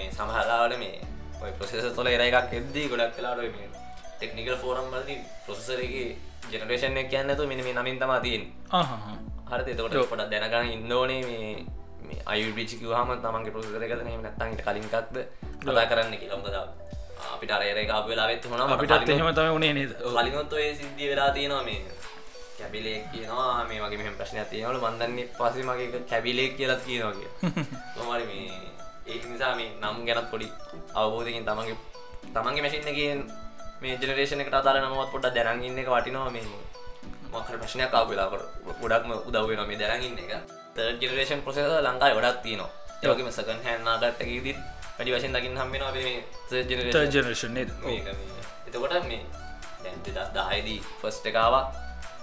මේ සමහලාවට මේ ඔය ප්‍රසෙස තොල එර එකක් එද්දී ගොඩක් කලාට මේ ටෙක්නිකල් ෆෝරම් බලදි ප්‍රොසෙසරගේ ජනරේෂන් එක කියන්නතු මිනි මේ නමින් තමා තියෙන් හර එතකොට පොට දැනගන්න ඉන්නෝනේ මේ අයුබිචික හම තමන්ගේ ප්‍රසෙසර එකද නැත්තන්ට කලින්කක්ද කතා කරන්න කියලම්කද අපිට අරයර එකක් වෙලාවෙත් හොන අපිට එහෙම තම උනේ නේද? කලින්ොත් ඔය සිද්ධිය වෙලා තියෙනවා මේ කැබිලෙක් කියනවා මේ වගේ මෙහම ප්‍රශ්නයක් තියෙනවල. මන්දන්නේ පසේ මගේ කැබිලෙක් කියලත් කියනවා කිය තොමරි මේ ඒක නිසා මේ නම් ගැනත් පොඩි අවබෝධකින් තමන්ගේ තමන්ගේ මැසින්නකින් මේ ජනරේෂන එකට අදාල නමත් පොට දැනගන්න එක වටිනවා. මේ මකර ප්‍රශ්නයක් කාව වෙලාකට ගොඩක්ම උදව්වෙන මේ දැනගන්න එක. තර්ඩ ජනරේෂන් ප්‍රසෙස ලංකායි ගොඩක් තියනවා. ඒවගේම සකන් හැන්නාගත්තකේදී වැඩි වශයෙන් දකින්න හම්බෙන අප මේ තර්ජ ජනරේෂන් නේද? එතකොට මේ දැන් දෙදස් දහයිදී ෆස්ට එකාවා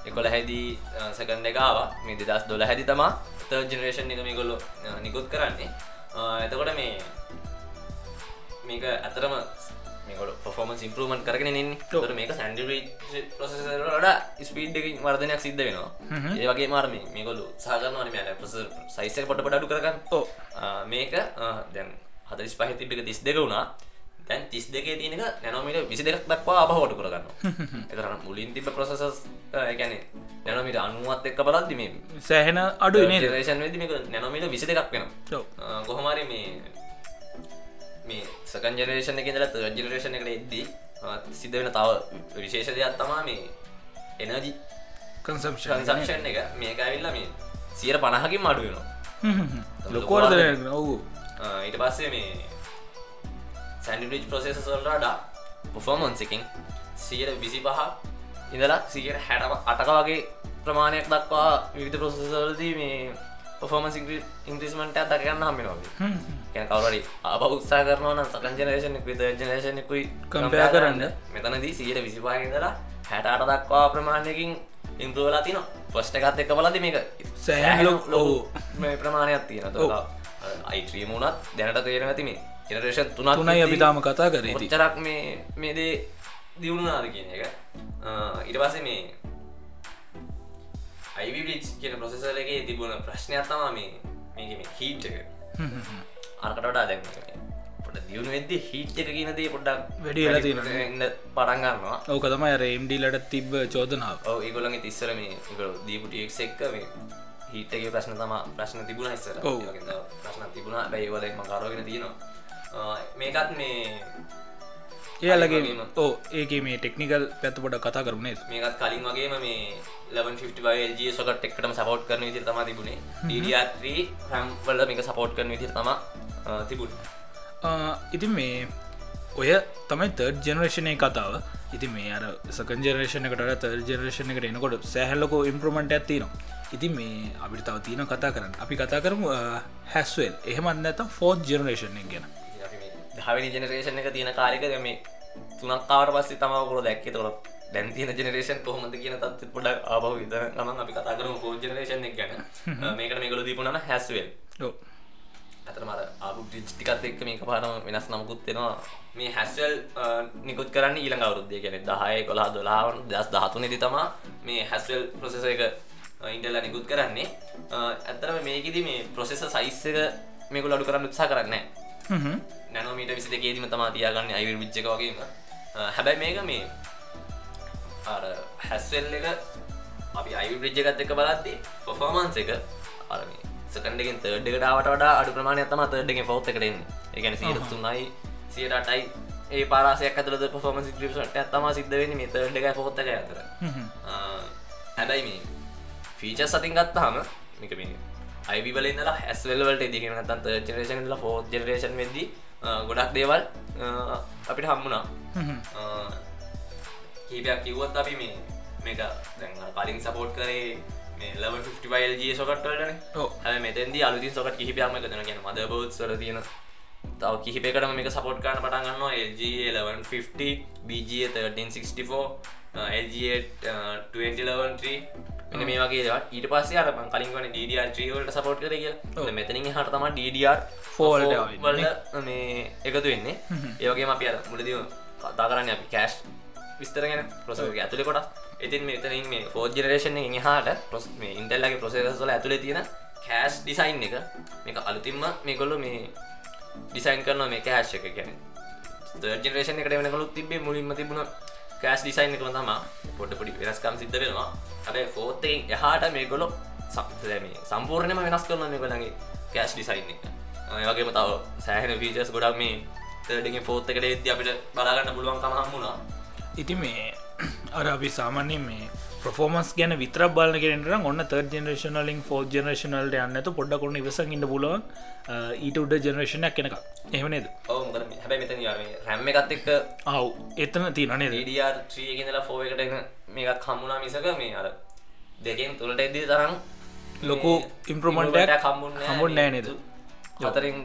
එකොල හැදී සකන් එකවා මේ දෙදස් දොල හැදි තමා තර්ජ ජනරේෂන් එක මේ ගොල්ලො නිකුත් කරන්නේ එතකොට මේ මේක ඇතරම මේකට පොෆෝමන් ඉම්පරමන් කරගෙන න්නේ තොර මේක සැන්ඩි ප්‍රසට ස්පීඩ් එක වර්ධනයක් සිද්ධ වෙනවා. ඒ වගේ මාර්ම මේකොලු සාගරනවන මෑන ප්‍රස සයිස පොට පඩු කරගන්න. ඕ මේක දැන් හතරිස් පහතිපික තිස් දෙක වුණා දැන් තිස් දෙකේ තියනක නැනොමිට විසි දෙක් දක්වා අපහෝට කරගන්න එතරන මුලින් තිබ ප්‍රසෙසස් ගැන නැනොමිට අනුවත් එක්ක බලද්දි මේ සෑහෙන අඩු නේ රේෂන් වෙදි මේක නැනොමිට විසි දෙකක් වෙන කොහොමරි මේ මේ සකන් ජනරේෂන එක දල ජනරේෂන එකට එද්දී සිද්ධ වෙන තව විශේෂ දෙයක් තමා මේ එනජි කන්සම්ෂන් සංසක්ෂන් එක. මේක ඇවිල්ල මේ සියර පණහකින් මඩුවෙනවා ලොකෝර්ද ඔවු. ඊට පස්සේ මේ සැන්ඩිබ්‍රිජ් ප්‍රසේස සල්රඩා පොෆෝමන්සිකින් සියර විසි පහ ඉඳලා සියර හැටව අටක වගේ ප්‍රමාණයක් දක්වා විවිධ ප්‍රසෙසල්දී මේ පොෆෝමන් ඉංග්‍රිස්මට දකගන්න හම්බෙනවා කැන කවරරි අප. උත්සා කරනවන සකන් ජනේෂන විත ජනේෂනකුයි කම්පයා කරන්න. මෙතනදී සියට විසිපාහිදලා හැටට දක්වා ප්‍රමාණයකින් ඉම්පරෝලා තින ෆස්ට එකත් එක බලද මේක සෑහලො ලොහු මේ ප්‍රමාණයක් තියෙන අයිත්‍රීම වුණත් දැනට තේර ඇති මේ ජනරේෂන් තුනක් තුනයි අපි තාම කතා කර ඔච්චරක් මේ මේදේ දියුණුනාද කියන එක. ඉට පස්සේ මේ අයිවිලිච් කියන ප්‍රොසෙසරගේ තිබුණ ප්‍රශ්නයක් තමා මේ මේක මේ හීට් එක. අරකට වඩා දැන් පොට දියුණු වෙද්දි හීට් එක කියනදේ පොඩ්ඩක් වැඩි. ඉන්න පටන්ගන්නවා ඕක තමයි රේම්ඩීලට තිබ්බ චෝදනාව. ඒගොලගේ තිස්සර මේ දීපුටියෙක් එක්ක මේ හිටගේ ප්‍රශ්න තම ප්‍රශ්න තිබුණ තව ප්‍රශ්න තිබුණා. බැයිවලම කරගෙන තියෙනවා මේකත් මේ ඒලගේ. ඕ ඒක මේ ටෙක්නිකල් පැත්ත පොඩ කතා කරුණේ මේකත් කලින් වගේම මේ 1150 සොකට එක්ටම සපෝට් කරන විදිර තම තිබුණේ. ඩඩ රම්වල මේක සපෝට් කරන විදිර තම තිබුණ. ඉතින් මේ ඔය තමයි තර්ඩ ජනරේෂණය කතාව. ඉති මේ අර සකන් ජනරේෂණ එකට තර් ජනරේෂණ එකට එනකොට සෑහල්ලකෝ ඉම්ප්‍රමට ඇත්තිනවා ඉතින් මේ අපිට තව තියෙන කතා කරන්න. අපි කතා කරමු හැස්වල් එහෙමත් නැත ෆෝත් ජනරේෂණ ගැන දහවිනි ජනරේෂන් එක තියෙන කාරික මේ තුනක් කාවට පස්සේ තමකුල දැක්කේ. තොට දැන් තියෙන ජනරේෂන් කොහොමද කියන තත් පොඩ ආබහ විත ගමන් අපි කතා කරම ෆෝ ජනරේෂන් එක ගැන. මේකට මේකල දීපුනන හැස්වල් අතර මර ආබු ටිකත් එක්ක මේක පාරම වෙනස් නමුකුත්වෙනවා මේ හැස්වල් නිකුත් කරන්න ඊළඟ ගැන දහය කොලා දොලාවන් දස් දහතුනෙ දි තමා මේ හැස්වල් ප්‍රසෙස එක ඉන්ටල්ල නිකුත් කරන්නේ. ඇත්තරම මේකෙද මේ ප්‍රසෙස සයිස්සක මේකු අඩු කරන්න උත්සා කරන්න නැනෝමීට විසි දෙකේදීම තමා තියාගන්න අයිවල් විච්චක වගේම. හැබැයි මේක මේ අර හැස්වෙල් එක අපි අයි බ්‍රිජ්ජගත් එක බලද්දී පොෆෝමන්ස එක අරම සකන්ඩගෙන් තර්ඩ්ඩකට වඩා අඩු ප්‍රමාණය තම තර්ඩගෙන් ෆෞත් එකටෙන් එකන සියට තුනයි සියට අටයි ඒ පාරසයක් ඇතුලද පොෆෝමන්ස් ක්‍රිප්ට තම සිද්ධ වෙන මේ තර්ඩ් එක ෆෝත්තක අතර. හැබැයි මේ ෆීච සතින් ගත්තාම මික මේ අයිබලන්න හැස්වල්වලට දිගෙන තන් ජනරේෂන් ල ෆෝ ජනරේෂන් වෙද්දී ගොඩක් දේවල් අපිට හම්මුණා කීපයක් කිව්වත් අපි මේ මේක දැන් කලින් සපෝට් කරේ ලවල්ජ සොකට්වලන හ මෙතැදි අලුති සොකට කිහිපයම එකතන ගැන මද බෝත්සර තියෙන තව කිහිපකටම මේක සපෝට් කරන පටන්ගන්න LG 1150 BG 1364 Uh, LG2011 මෙ uh, මේ වගේ දව ඊට පස්සේ අර කලින්වන ඩඩ3වලට සපෝට් කර කියලා. මෙතනින් හටතම ඩඩ4 වල මේ එකතු වෙන්නේ. ඒවගේ අපි අර මුලද කතා කරන්න අපි කෑස්් විස්තරගෙන ප්‍රස ඇතුලි කොට ඉතින් මෙතනින් මේ ෝජනරේෂන් හට පොස් මේ ඉන්ටල්ලගේ ප්‍රසේසල ඇතුළ තියෙන කෑස්් ඩිසයින් එක. මේක අලුතින්ම මේකොල්ලු මේ ඩිසයින් කරන මේ කෑශ් එක ගැන ජනරේෂන එකට වෙනකලු තිබේ මුලින්ම තිබුණා කෑස් ඩිසයින් එකම තම පොඩ පොඩි වෙනස්කම් සිද්ධ වෙනවා. හැබැයි ෆෝතෙන් එහාට මේ ගොලො සම්පම සම්පූර්ණයම වෙනස් කරන මේ ගොලගේ කෑස් ඩිසයින් එක. ඒ වගේම තව සෑහෙන වීචස් ගොඩක් මේ තඩගේ ෆෝත් එකට එති අපිට බලාගන්න පුළුවන් කමහම් වුණා ඉති මේ අර අපි සාමාන්‍ය මේ ප්‍රෆෝමස් ගැන විතර බල කෙනට ඔන්න තර් ජනරේෂනලින් ජනරේෂනල්ට යන්නතු පොඩ්ඩකොන්න ඉවසක් ඉන්න පුලුවන් ඊට උඩ ජනරේෂණයක් කෙනක එහමනේද ඔවු හැබැයි මෙතන රැම්ම එකත් එක්ක අව් එතන තියනේ ඩඩර් ත්‍රියගෙනලා ෆෝ එකට එන මේකත් හම්මුණා මිසක මේ අර දෙකෙන් තුළට එදී තරම් ලොකු ඉම්ප්‍රමන්ටයක් හම්බුන්න හම්බුන් නෑ නේද? හතරින්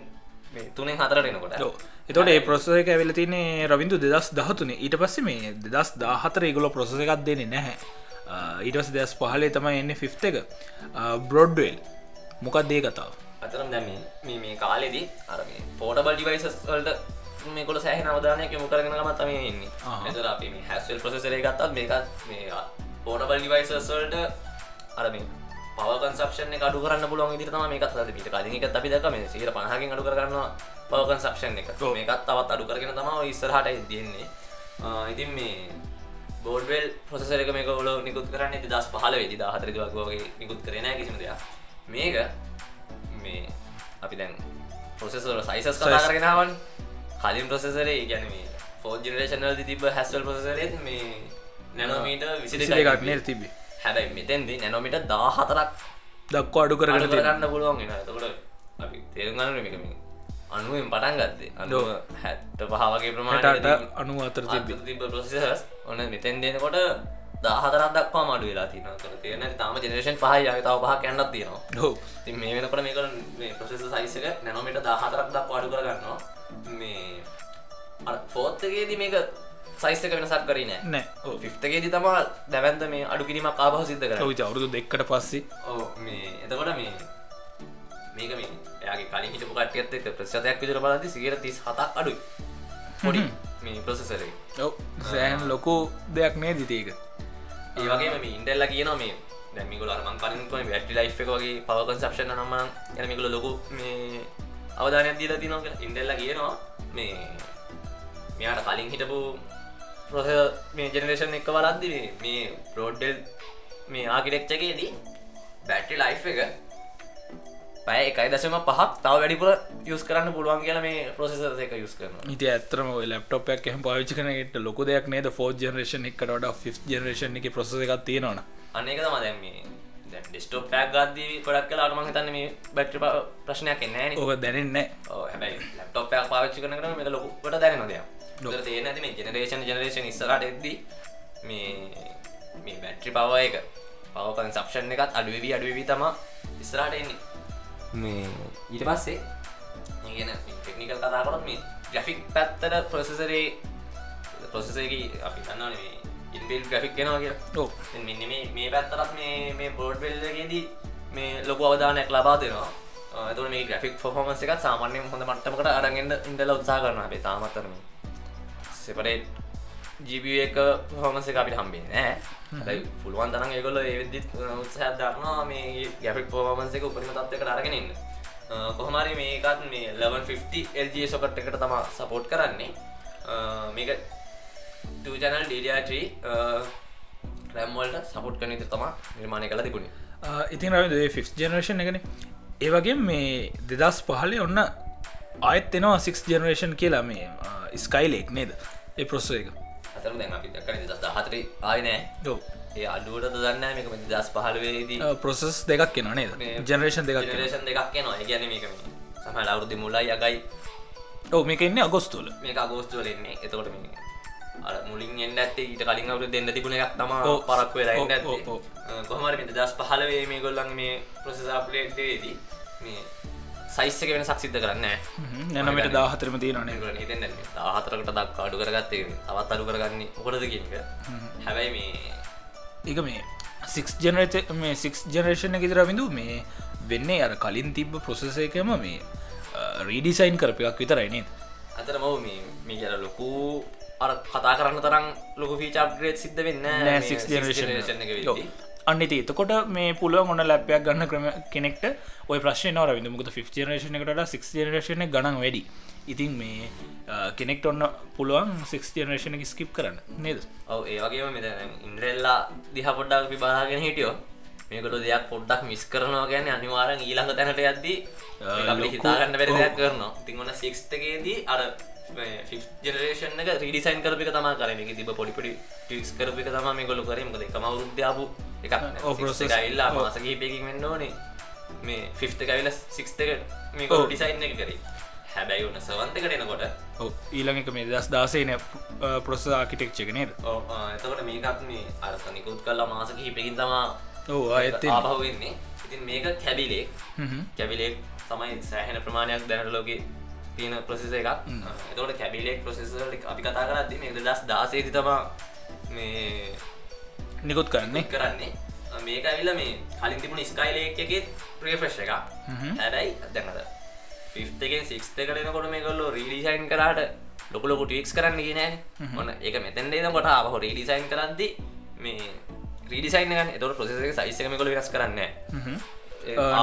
තුනෙන් හතරට එනකොට. එතොට ඒ ප්‍රොසස එක ඇවෙල තිනේ රවිදු දෙදස් දහතුනේ. ඊට පස්සේ මේ දෙදස් දාහතර ඒගොල ප්‍රොසස එකක් දෙන්නේ නැහැ ඊටස් දෙස් පහලේ තමයි එන්න ෆිෆ් එක. බ්‍රොඩ්වල් මොකක් දේ කතාව? අතරම් දැම මේ කාලෙදී අර පෝටබල් ඩිවයිසස් වලට මේකොල සෑහ නවදානයක මුකරගෙන මතම ඉන්නේ. එතර අපි මේ හැස්වල් ප්‍රසෙසරේ ගත්තත් මේකත් මේ පෝටබල් ඩිවයිසස් වලට අර මේ පවකන්සප්ෂන අඩු කරන්න පුළුවන් ඉදිරි තම මේකත් අද පිට කලින් එකත් අපි දැක්ක මේ 150කින් අඩු කරගන්න පවකන්සප්ෂන් එක. මේකත් තවත් අඩු කරගෙන තමයි ඉස්සරහට ආ, ඉතින් මේ බෝඩ්වල් ප්‍රසෙසර එක මේක ඔලෝ නිකුත් කරන්නේ දස් පහල වෙදි හතර වගේ නිකුත් කරන කිසිම දෙයක්. මේක මේ අපි දැන් පොසෙසර සයිසස් කරගෙනාවන් කලින් ප්‍රසෙසරේ ගැන මේ ෆෝ ජනරේෂනල් තිබ හැස්වල් ප්‍රසෙසරෙත් මේ නැනෝමීට විසි එකක් නේ තිබේ හැබැයි මෙතැන්දි නැනොමිට දා හතරක් දක්වා අඩු කරගන්න තියෙන. කරගන්න පුළුවන් එෙන තකොට අපි තේරුගන්න මේකම අනුවෙන් පටන් ගත්තේ. අනුව හැත්ත පහවගේ හැටට ප්‍රමාණයට අනු අතර තිබ ප්‍රසෙසස් ඔන්න මෙතැන් දෙනකොට දහතරක් දක්වා මඩු වෙලා තින තියෙන තාම ජනරේෂන් පහයි. තව පහ කැන්නත් තියෙනවා. ති මේ වෙනකට මේක මේ ප්‍රසෙස සයිසක නැනොමිට දහතරක් දක් අඩු කරගන්නවා. මේ ෆෝත්තගේදී මේක සයිස්සක වෙනසක් කරන නෑ. ඕ ෆිෆ්තගේදී තමා දැවන්ත මේ අඩු කිරීමක් ආපහ සිද්ධ කර අවුරුදු දෙක්කට පස්සේ ඕ මේ එතකොට මේ මේක මේ යාගේ කලින් හිටපු කටියත් එක ප්‍රශ්තයක් විදිර බලදි සියට තිස් හතක් අඩුයි. පොඩි මේ ප්‍රසෙසර ඔව. සෑහන් ලොකු දෙයක් නෑ දිතේක ඒවගේ මේ ඉන්ඩල්ල කියන මේ දැමිකුල අරමන් කලින්ක වැටි ලයි් එක වගේ පවකන්සප්ෂන නම යනමිකුල ලොකු මේ අවධානයක් දීල තිනක ඉන්ඩල්ල කියනවා මේ මෙයාට කලින් හිටපු ප්‍රොස මේ ජනරේෂන් එක වලද්දි මේ ප්‍රෝඩ්ඩල් මේ ආකිටෙක්්චකේදී බැට්‍රි ලයි් එක පැය එකයි දශම පහක් තව වැඩිපුර යස් කරන්න පුළුවන් කියලා මේ ප්‍රසෙස එක යුස් කරන ඉති ඇතරම ලප්ටපක් එහම පාවිචි කනට ලොක දෙයක් නේද? ෆෝ ජනරේෂන් එකට ඩ ෆි ජනරේෂන් එක ප්‍රස එකක් තියෙනවන. අන්නේක තම දැම ඩිස්ටෝ පැක් ගදී ගොඩක් කලා අනුම හිතන්න මේ බැට්‍රි ප්‍රශ්නයක් එන්නෑ ඕක දැනෙන්න හැබයි ලප්ටොපයක් පාච්චි කරන කරන මේ ලොකුට දැනනොද තේ නැති මේ ජනරේෂන් ජනරේෂන් ඉස්සරට එද්දී මේ මේ බැට්‍රි පව එක පවකන් සක්ෂන් එකත් අඩුවවී අඩුවවී තම ඉස්රාට එන්නේ මේ ඊට පස්සේ ඒගෙන ටෙක්නිකල් කතාකොට මේ ග්‍රෆික් පැත්තට ප්‍රසෙසරේ ප්‍රොසෙසකි අපි කන්නන ඉන්බිල් ග්‍රෆික් ගෙනවා කියලා. මෙන්න මේ මේ පැත්තරත් මේ මේ බෝඩ් වෙල්ලගේදී මේ ලොකු අවධානයක් ලබා දෙනවා. ඇතුර මේ ග්‍රෆික් ෆොමන්ස එකත් සාමාන්‍යයෙන් හොඳ මට්ටමකට අරගෙන්ට ඉන්ඩල උත්සා කරන අපේ තාමත්තරම. සෙපරේට් ජීබ එක හොමස එක අපිට හම්බේ නෑ පුළුවන් තරන් ඒගොල ඒවිදි උත්සහ දරනවා මේ ගැෆික් පෝමන්ස එක උපරිම තත්වකට අරගෙනන්න කොහමරි මේකත් මේ 1150 LG සොකට් එකට තම සපෝට් කරන්නේ. මේක ජනල් ඩඩටී රැම්වල්ට සපොට් කන ත තම නිර්මාණය කළ තිබුණේ. ඉතින් රවි ෆිස් ජනරේෂන් එකන. ඒවගේ මේ දෙදස් පහලේ ඔන්න ආයත් එෙනවා සික් ජනරේෂන් කියලා මේ ස්කයිලෙක් නේද? ඒ ප්‍රොස්ස එක. අතර දැන් අපි දක්කන දස් හතර ආයනෑ ඒ අඩුවට දන්න මේක දස් පහලවේදී ප්‍රොසෙස් දෙකක් කියෙන නේද? ජනරේෂන් කියෙන. ජනරේෂන් දෙකක් නවා ගැන මේක සමහල අවුරුදි මුලයි යගයි ඔව මේක එන්නේ අගොස්තුල මේක අගෝස්තුවලෙන්නේ එතකොට මේ අර මුලින් එන්න ඇත්තේ ඊට කලින් අවුරු දෙන්න තිබුණ එකක් තම ඔව්. පරක් වෙලා එන්න ඇත්තේ. ඔව්, කොහමර මේ දස් පහලවේ මේ ගොල්ලන් මේ ප්‍රසෙස අප්ලේට්දේදී මේ සයිස් එක වෙන සක්සිද්ධ කරන්න නැනමට දාහතරම තියෙනනේ හිතන්න හතරකට දක් අඩු කරගත්තේ තවත් අඩු කරගන්න හොටද කියක හැබැයි මේ එක මේ සික් ජනරත මේ සික් ජනරේෂණ ගෙදර විඳු මේ වෙන්නේ අර කලින් තිබ්බ ප්‍රොසෙස එකම මේ රීඩිසයින් කරපයක් විතරයිනේ අතර මව මේ මේ කියර ලොකු අර කතා කරන්න තරම් ලොක ෆීචාප්ග්‍රේට් සිද්ධ වෙන්න සික් ජනරේෂන් අන්න ඉති එතකොට මේ පුළුව ඔන්න ලැපයක් ගන්න ක්‍රම කෙනෙක්ට ඔය ප්‍රශ්න නවර විඳ මුක ෆි ජනරේෂන එකට සික් ජනරේෂන ගණන් වැඩි. ඉතින් මේ කෙනෙක්ට ඔන්න පුළුවන් සික් ජනරේෂන එක ස්කිප් කරන්න. නේද? ඔව ඒවගේම මෙ ඉන්ද්‍රෙල්ලා දිහ පොඩ්ඩක් විබාගෙන හිටියෝ මේකට දෙයක් පොඩ්ඩක් මිස් කරනවා ගැන අනිවාරෙන් ඊළඟ තැනට යද්දී හිතාගන්න බැරි දෙයක් කරනවා. තිංගොන සික්ස්තකේදී අර ජනරේෂන් එක රිඩිසයින් කරපික තම කරන එක තිබ පොඩිපඩි ටික්ස් කරපික තම මේ ගොලු කරමකද එකම උරුද්‍යාපු එක process. ඉල්ලා ඔව්. මාසකහිපයකින් වෙන්න ඕනේ. මේ ෆිෆ්ත කවිල සික්ස්තක මේ ඔව්. ඩිසයින් එක කරේ. හැබැයි වන සවන්තකට එනකොට ඔව් ඊළඟ එක මේ දස් දාසේන ප්‍රොස ආකිටෙක්්චක නේද? එතකොට මේකත් මේ අර්ථනිකුත් කල්ලා මාසක හිපකින් තමා ඕ අයත් ආපහු වෙන්නේ ඉතින් මේක කැබිලෙක් කැබිලෙක් තමයි සෑහෙන ප්‍රමාණයක් දැනට ලෝක තියෙන ප්‍රසෙස එකක්. එතකොට කැබිලෙක් ප්‍රසෙසට අපි කතා කරද්දි මේ දස් දාසේති තමා මේ නිකුත් කරන්නේ. කරන්නේ. මේක ඇවිල්ල මේ කලින් තිබුණ ස්කයිලේක් එකෙත් ප්‍රේෆ්‍රෙශ් එක හැබැයි දැනද ෆිස්තකෙන් සික්ස්තකටනකොට මේ කොල්ලෝ රීඩිසයින් කරට ලොකලොක ටික්ස් කරන්න ගෙන ඔන්න ඒක මෙතැන්ඩේ කොට අපහ රීඩිසයින් කරද්දි මේ රීඩිසයින් එතොට ප්‍රසෙස සයිසකම කොල වෙනස් කරන්න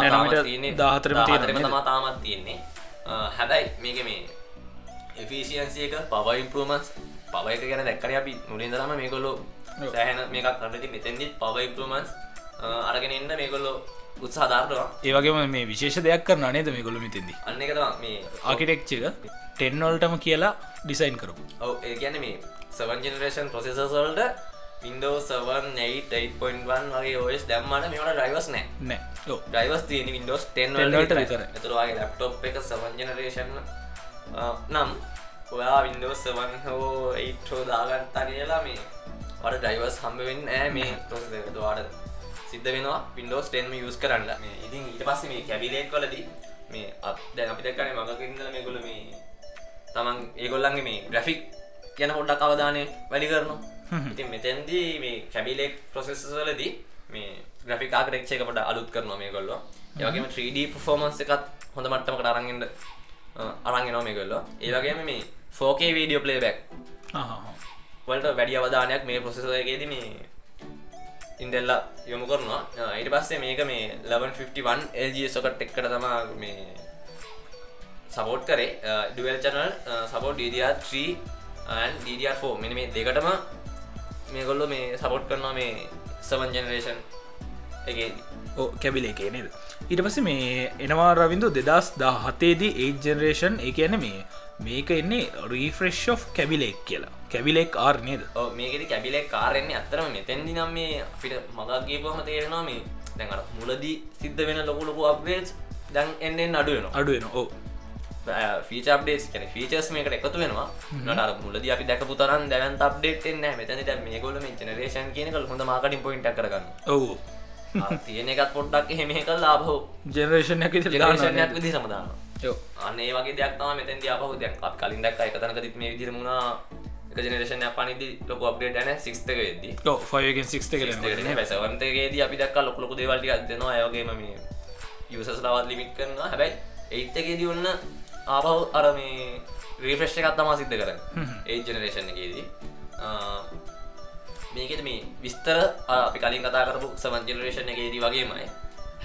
නැනමට දාහතරම තාමත් තියෙන්නේ හැබැයි මේක මේ එෆිසියන්සියක පව ඉම්පරමන්ස් පවය ගැන දැක්කර අපි. මුලින් දරම මේකොල්ලෝ සෑහන මේකක් කරති මෙතැන්දිත් පව ඉම්පරමන්ස් අරගෙන එන්න මේකොල්ලෝ උත්සාධාරනවා ඒවගේම මේ විශේෂ දෙයක් කරන නේද මේ ගොලු මිතින්දි? අන්න එකතවා මේ ආකිටෙක්්ච එක. ටෙන්නොල්ටම කියලා ඩිසයින් කරපු. ඔව ඒ ගැන මේ සවන් ජනරේෂන් ප්‍රසෙසල්ට වින්ඩෝ සවන් 8.1 වගේ ඔස් දැම්මට මේට ඩයිවස් නෑ. නෑ. ඕ ඩයිවස් තියන වින්ඩෝස් 10 10 වලට විතරයි. එතුරවාගේ ලැප්ටොප් එක සවන් ජනරේෂන් නම් ඔයා වින්ඩෝ සවන් හෝ ඒටෝ දාගත්තා කියලා මේ වට ඩයිවස් හම්බවෙන්න ෑ මේ ප්‍රසෙකතුවාට සිද්ධ වෙනවා පින්ඩෝස් 10ම යස් කරන්න. මේ ඉතින් ඊට පස්ස මේ කැබිලේක් කොලදී මේ දැන් අපි දක්කන මඟකින්ද මේ ගොල මේ තමන් ඒගොල්ලන්ගේ මේ ග්‍රෆික් කියන හොඩක් අවධානය වැඩි කරනවා ඉතින් මෙතැන්දී මේ කැබිලෙක් ප්‍රසෙස් වලදී මේ ග්‍රෆික් ආකරෙක්ෂ එක පට අලුත් කරනවා මේ කොල්ලො යගේම 3D පෆෝමන්ස් එකත් හොඳ මට්ටමකට අරගෙන්ට අරන්ගෙනවා මේ කොල්ලො ඒවගේම මේ 4K වීඩියෝ ප්ලේ බැක් වලට වැඩි අවධානයක් මේ පොසෙසයගේද මේ ඉන්ඩෙල්ල යොමු කරනවා. ඊට පස්සේ මේක මේ 1151 LG සොකට් එක්කට තමා මේ සපෝට් කරේ. Dual channel support DDR3 DDR4 මෙන මේ දෙකටම මේගොල්ලො මේ සපෝට් කරනවා මේ සවන් ජනරේෂන් ඕ කැබිලේ එකේ නේද? ඊට පස්සේ මේ එනවා රවිඳු දෙදස් දා හතේදී ඒ ජනරේෂන් ඒ කියන මේ මේක එන්නේ රීෆ්‍රෙශ් of කැබිලෙක් කියලා. කැබිලෙක් ආර් නේද? ඔව් මේකෙදි කැබිලෙක් කාරෙන්නේ අත්තරම මෙතෙන්දි නම් මේ අපිට මගක් ගියපුවම තේරෙනවා මේ අර මුලදී සිද්ධ වෙන ලොකු ලොකු අප්ඩේට්ස් දැන් එන්න එන්න අඩු වෙනවා. අඩුවෙන ඕ ෆීච අප්ඩේස් කන ෆීචස් මේකට එකතු වෙනවා. නට මුලද අපි දැකපු තරන් දැවන් අප්ඩේට් එන්න මෙතනි දැ මේ ගොල මේ ජනරේෂන් කියනක හොඳ මාකටින් පොයින්ට කරගන්න ඔවු. තියෙන එකත් පොඩ්ඩක් එහෙම කල් ලාබහෝ ජනරේෂන් එක ජනරේෂන්යක් විදි සමදාන යෝ අන්නේ වගේ දෙයක්තම මෙතැන් දියාපහු දැන් අප කලින් දක් එකතනකදත් මේ විදිරමුණා ජනරේෂන් පනිදි ලොක අප්ඩේට න සික්ත වෙද්දී ලෝ ෆයගෙන් සික්ට කර වැසවන්තගේදී අපි දක් ලොකලොක දෙවල්ටි අදනවා අයගේම මේ යසස් ලවත් ලිමිට් කරනවා. හැබැයි ඒත්තගේදී ඔන්න ආපහු අර මේ රීෆ්‍රෙෂ් එකත් තමා සිද්ධ කර ඒ ජනරේෂන් එකේදී. මේකෙද මේ විස්තර අපි කලින් කතා කරපු සවන් ජනරේෂන් එකේදී වගේමයි.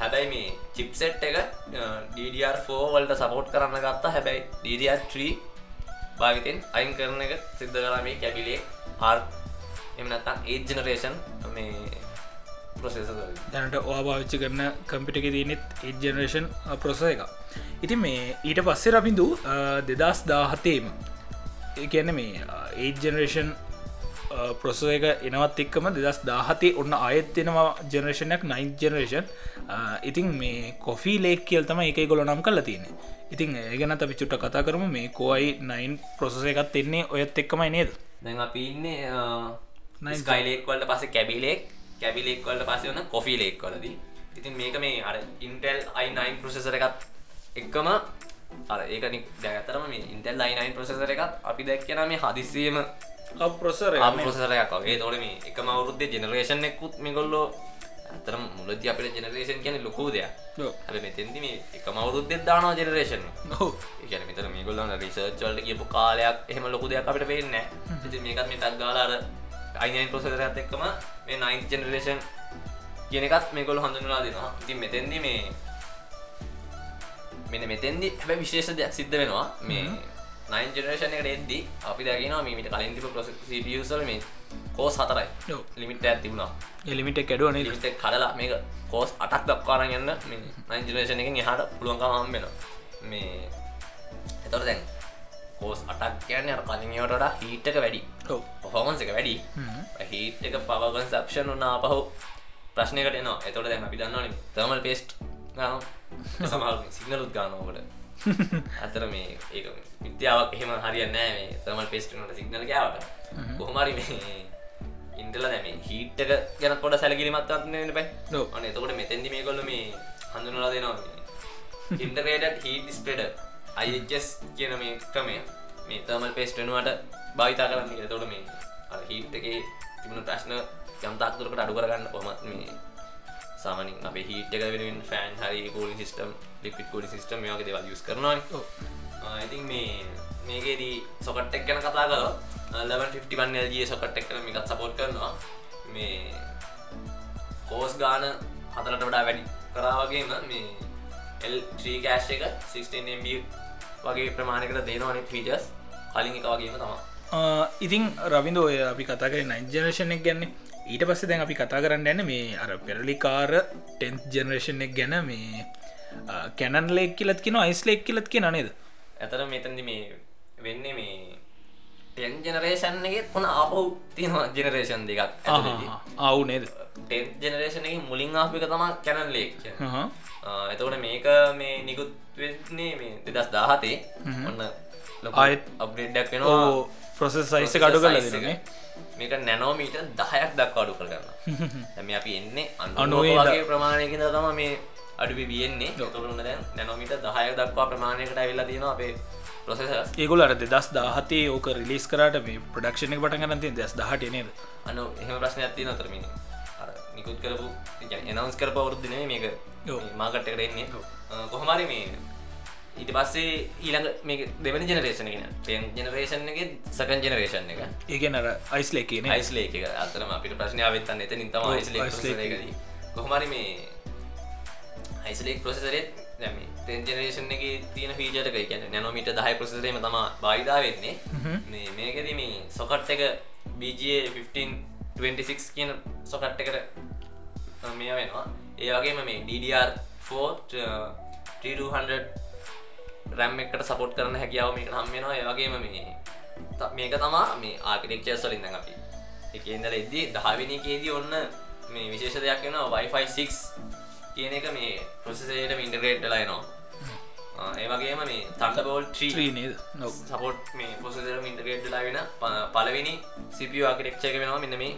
හැබැයි මේ චිප්සෙට් එක DDR4 වලට සපෝට් කරන්න ගත්තා. හැබැයි DDR3 භාවිතෙන් අයින් කරන එක සිද්ධ කලා මේ කැබිලේ ආර් එමනත්තා ඒ ජනරේෂන් මේ ප්‍රසෙස දැනට ඕ භාවිච්චි කරන කම්පිට එක දනෙත් ඒ ජනරේෂන් ප්‍රොස එක ඉතින් මේ ඊට පස්සේ රබිඳු දෙදස් දාහතේම ඒ කියන්න මේ ඒ ජනරේෂන් ප්‍රොස එක එනවත් එක්කම දෙදස් දාහතේ ඔන්න අයත් එෙනවා ජනරේෂණයක් නයින් ජනරේෂන් ඉතින් මේ කොෆී ලේක් කියල් තම එක ගොල නම් කල තියෙන ඉතින් ඒගන අපි චුට්ට කතා කරම. මේ කෝයි නයින් ප්‍රොසෙස එකත් එන්නේ ඔයත් එක්කමයි නේද? දැන් අපි ඉන්නේ ස්කයිලෙක් වලට පස කැබිලෙක් කැබිලෙක් වලට පස වන කොෆී ලෙක් වලදී. ඉතින් මේක මේ අර ඉන්ටෙල් අයිනයින් ප්‍රසෙසර එකත් එක්කම අර ඒක දැතරම මේ ඉන්ටෙල් අයිනයින් ප්‍රසෙසර එකත් අපි දැක්කන මේ හදිසියම ප්‍රොසර ප්‍රසරයක් වගේ. තොට මේ එකම අවුරුද්ධ ජනරේෂන් එක්කුත් මේ කොල්ලෝ ඇතරම මුලද අපට ජනරේෂන් කියන ලොකූ දෙයක්. හැබ මෙතෙන්දි මේ එකම අවුරුද්ධ දානවා ජනරේෂන් කියන මෙතර මේ ගොල්ලන්න රිසර්චල්ට කියපු කාලයක් එහෙම ලොකු දෙයක් අපිට පේන්න ඉති මේකත් මේ ටක් ගාලාර අයිනයින් ප්‍රසරත් එක්කම මේ නයින් ජනරේෂන් කියන එකත් මේ ගොල හඳුනලා දෙනවා. ඉතින් මෙතැන්දි මේ මෙන මෙතැන්දි හැබ විශේෂ දෙයක් සිද්ධ වෙනවා. මේ නයින් ජනරේෂන් එකට එද්දි අපි දැගෙනවා මීට කලින් තිබ ප්‍රසල් මේ කෝස් හතරයි. ලිමිට ඇත් තිබුණා. එලිමිට කැඩුවන ලිමිට කඩලා මේක කෝස් අටක් දක්වාරන් යන්න මේ නයින් ජනරේෂන් එක හට පුළුවන්කම හම්බෙන මේ එතොට දැන් කෝස් අටක් කියන්න අර කලින්ට හිටක වැඩි පොහොමන්ස එක වැඩි. හිට එක පවගන් සක්ෂන් වන්න අපහු ප්‍රශ්නකට නවා එතොට දැන් අපි දන්නවන තර්මල් පේස්ට් සමල් සිගනලුත් ගානෝකට අතර මේ ඒ විද්‍යාවක් එහෙම හරියන්න මේ තර්මල් පේස්ට්නට සිගනල් ගාවට කොහොමරි මේ ඉන්ටල දැම හිට්ක ගැන පොඩ සැලකිරිමත් අත්න බයි අන එතකොට මෙතැදි මේ කොල්ල මේ හඳුනලා දෙනවා ඉන්ටරේඩ හිට ස්පෙඩ අයිස් කියන මේ ක්‍රමය. මේ තර්මල් පේස්ටනුවට භාවිතා කරන්න තොට මේ හිට් එක තිබුණු ප්‍රශ්න යම්තාක්තුරකට අඩු කරගන්න කොමත් මේ සාමනින් අප හිට එක වෙන ෆෑන් හරි කෝලි සිස්ටම් ලිපිට කෝඩි සිස්ටම් යෝක දෙවල් යස් කරනවා ඉතින් මේ මේකේදී සොකට්ටක් ගැන කතා කර ලවන් ලG සොකට්ටක් කන මිකත් සපෝට් කරනවා. මේ කෝස් ගාන හතරට වඩා වැඩි කරාවගේම මේ එල්්‍රී කෑශ් එක 16MB වගේ ප්‍රමාණකට දෙනවාන ෆීජස් කලින් එක වගේම තමා ඉතින් රවිඳ ඔය අපි කතා කර නයින් ජනරේෂණක් ගැන්න ඊට පස්සේ දැන් අපි කතා කරන්න ඇන්න මේ අර පෙරලිකාර ටෙන්ත් ජනරේෂන් එක ගැන මේ කැනන් ලෙක් කියලත් කියෙන අයිස් ලෙක් කියලත් කිය නේද? ඇතර මෙතැදි මේ වෙන්නේ මේ ටෙන් ජනරේෂන් එක පුන අපහු තියෙනවා ජනරේෂන් දෙකක් අවු නේද? ටෙන් ජනරේෂන එක මුලින් ආපික තමා කැනන් ලේක් එතකොට මේක මේ නිකුත් වෙන්නේ මේ දෙදස් දාහතේ ඔන්න ආයත් අප්ඩේඩ්ඩක් වෙනවා. ප්‍රොසෙස් සයිස කඩු කලදනේ මේක නැනෝමීට දහයක් දක් අඩු කරගන්න ඇම අපි එන්නේ අනුවගේ ප්‍රමාණයකිද තම මේ අඩුවි බියන්නේ තුරුන්න දැන් නැනොමිට දහය දක්වා ප්‍රමාණයකට ඇවිල්ලා තියෙන අපේ ප්‍රොසෙස ඒගොලට දෙදස් දාහතේ ඕක රිලිස් කරට මේ ප්‍රඩක්ෂණ පට ගනති දෙස් දහට නේද? අනු එහෙම ප්‍රශ්න ඇති නොතරමින් නිකුත් කරපු එනවස් කර පවරුද්දින මේක ඔව්. මාකට්ට කරන්නේ කොහොමරි මේ ඊට පස්සේ ඊළඟ මේ දෙවනි ජනරේෂන ගෙන ටෙන් ජනරේෂන් එක සකන් ජනරේෂන් එක. ඒගෙන අර අයිස්ලේ කියන යිස්ලේ එක. අතරම අපිට ප්‍රශ්නාවත්තන්න එත නිතම ඔව්, යිස්ලේ ice lake දී කොහමරි මේ යිස්ලෙක් ප්‍රසෙසරෙත් දැම තෙන් ජනරේෂන් එක තියන ෆීජටක කියන නැනොමිට දහයි ප්‍රසෙසරේම තම බාවිදා වෙන්නේ. මේ මේකද මේ සොකට් එක BGA 1526 කියන සොකට් එකට මේ වෙනවා. ඒ වගේම මේ DDR4 3200 රැම් එකට සපොට් කරන හැකියාව මේක හම් වෙනවා. ඒ වගේම මේ මේක තමා මේ ආකිටෙක්චර් වලින් දැන් අපි එකේ ඉඳලා එද්දී දහවෙනි එකේදී ඔන්න මේ විශේෂ දෙයක් වෙනවා Wi-Fi 6 කියන එක මේ ප්‍රොසෙසරේට ඉන්ටග්‍රේට් වෙලා එනවා. ඒ වගේම මේ Thunderbolt 3 ත්‍රී නේද? සපෝට් මේ පොසෙසර ඉන්ටගේට් ලා වෙන ප- පලවෙනි සිපිය ආකිටෙක්ෂ එක වෙනවා මෙන්න මේ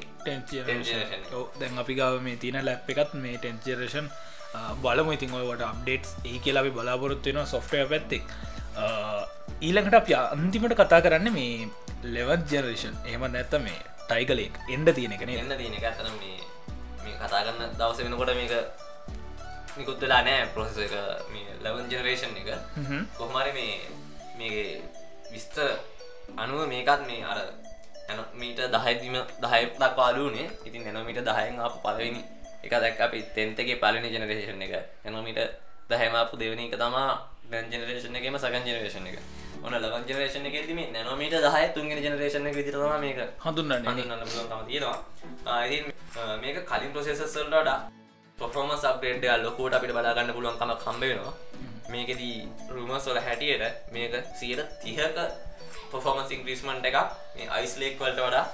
generation එක. දැන් අපි ගාව මේ තින ලැප් එකත් මේ ටෙන්ජරේෂන් බලම. ඉතින් ඔයට අප්ඩේට් ඒ කියලා අපි බලාපොරොත්තු වෙන සොෆ්ටය පැත්තෙක් ඊළඟට අප අන්තිමට කතා කරන්න මේ ලෙවන් ජනරේෂන් එහම නැත්ත මේ ටයිගලෙක් එන්ඩ තියෙන එකන එන්න තියෙන එක අතන මේ මේ කතා කරන්න දවස වෙනකොට මේක නිකුත් වෙලා නෑ ප්‍රොසෙස එක. මේ ලවන් ජනරේෂන් එක. කොහමරි මේ මේ විස්තර අනුව මේකත් මේ අර ඇන මීට දහයිදිම දහය දක්වාලුනේ ඉතින් එනොමිට දහයෙන් අප පලවෙනි එක දැක් අපි තෙන්තගේ පලනි ජනරේෂන් එක. එනොමිට දහමපු දෙවනි එක තමා දැන් ජනරේෂන් එකම සකන් ජනරේෂන් එක. ඔන්න ලවන් ජනරේෂන් එක තිම නැනොමීට දහය තුන්ගෙන ජනරේෂන් එක විදිරවා මේක තම තියෙනවා. මේක කලින් ප්‍රසෙසස්වලට වඩා පොෆෝමස් අප්ග්‍රේඩ් එක ලොකුවට අපිට බලාගන්න පුළුවන් කමක් හම්බ වෙනවා. මේකෙදී රූමර්ස් වල හැටියට මේක 130ක පොෆෝමන්ස් ඉන්ක්‍රීස්මන්ට් එකක් මේ අයිස් ලේක් වලට වඩා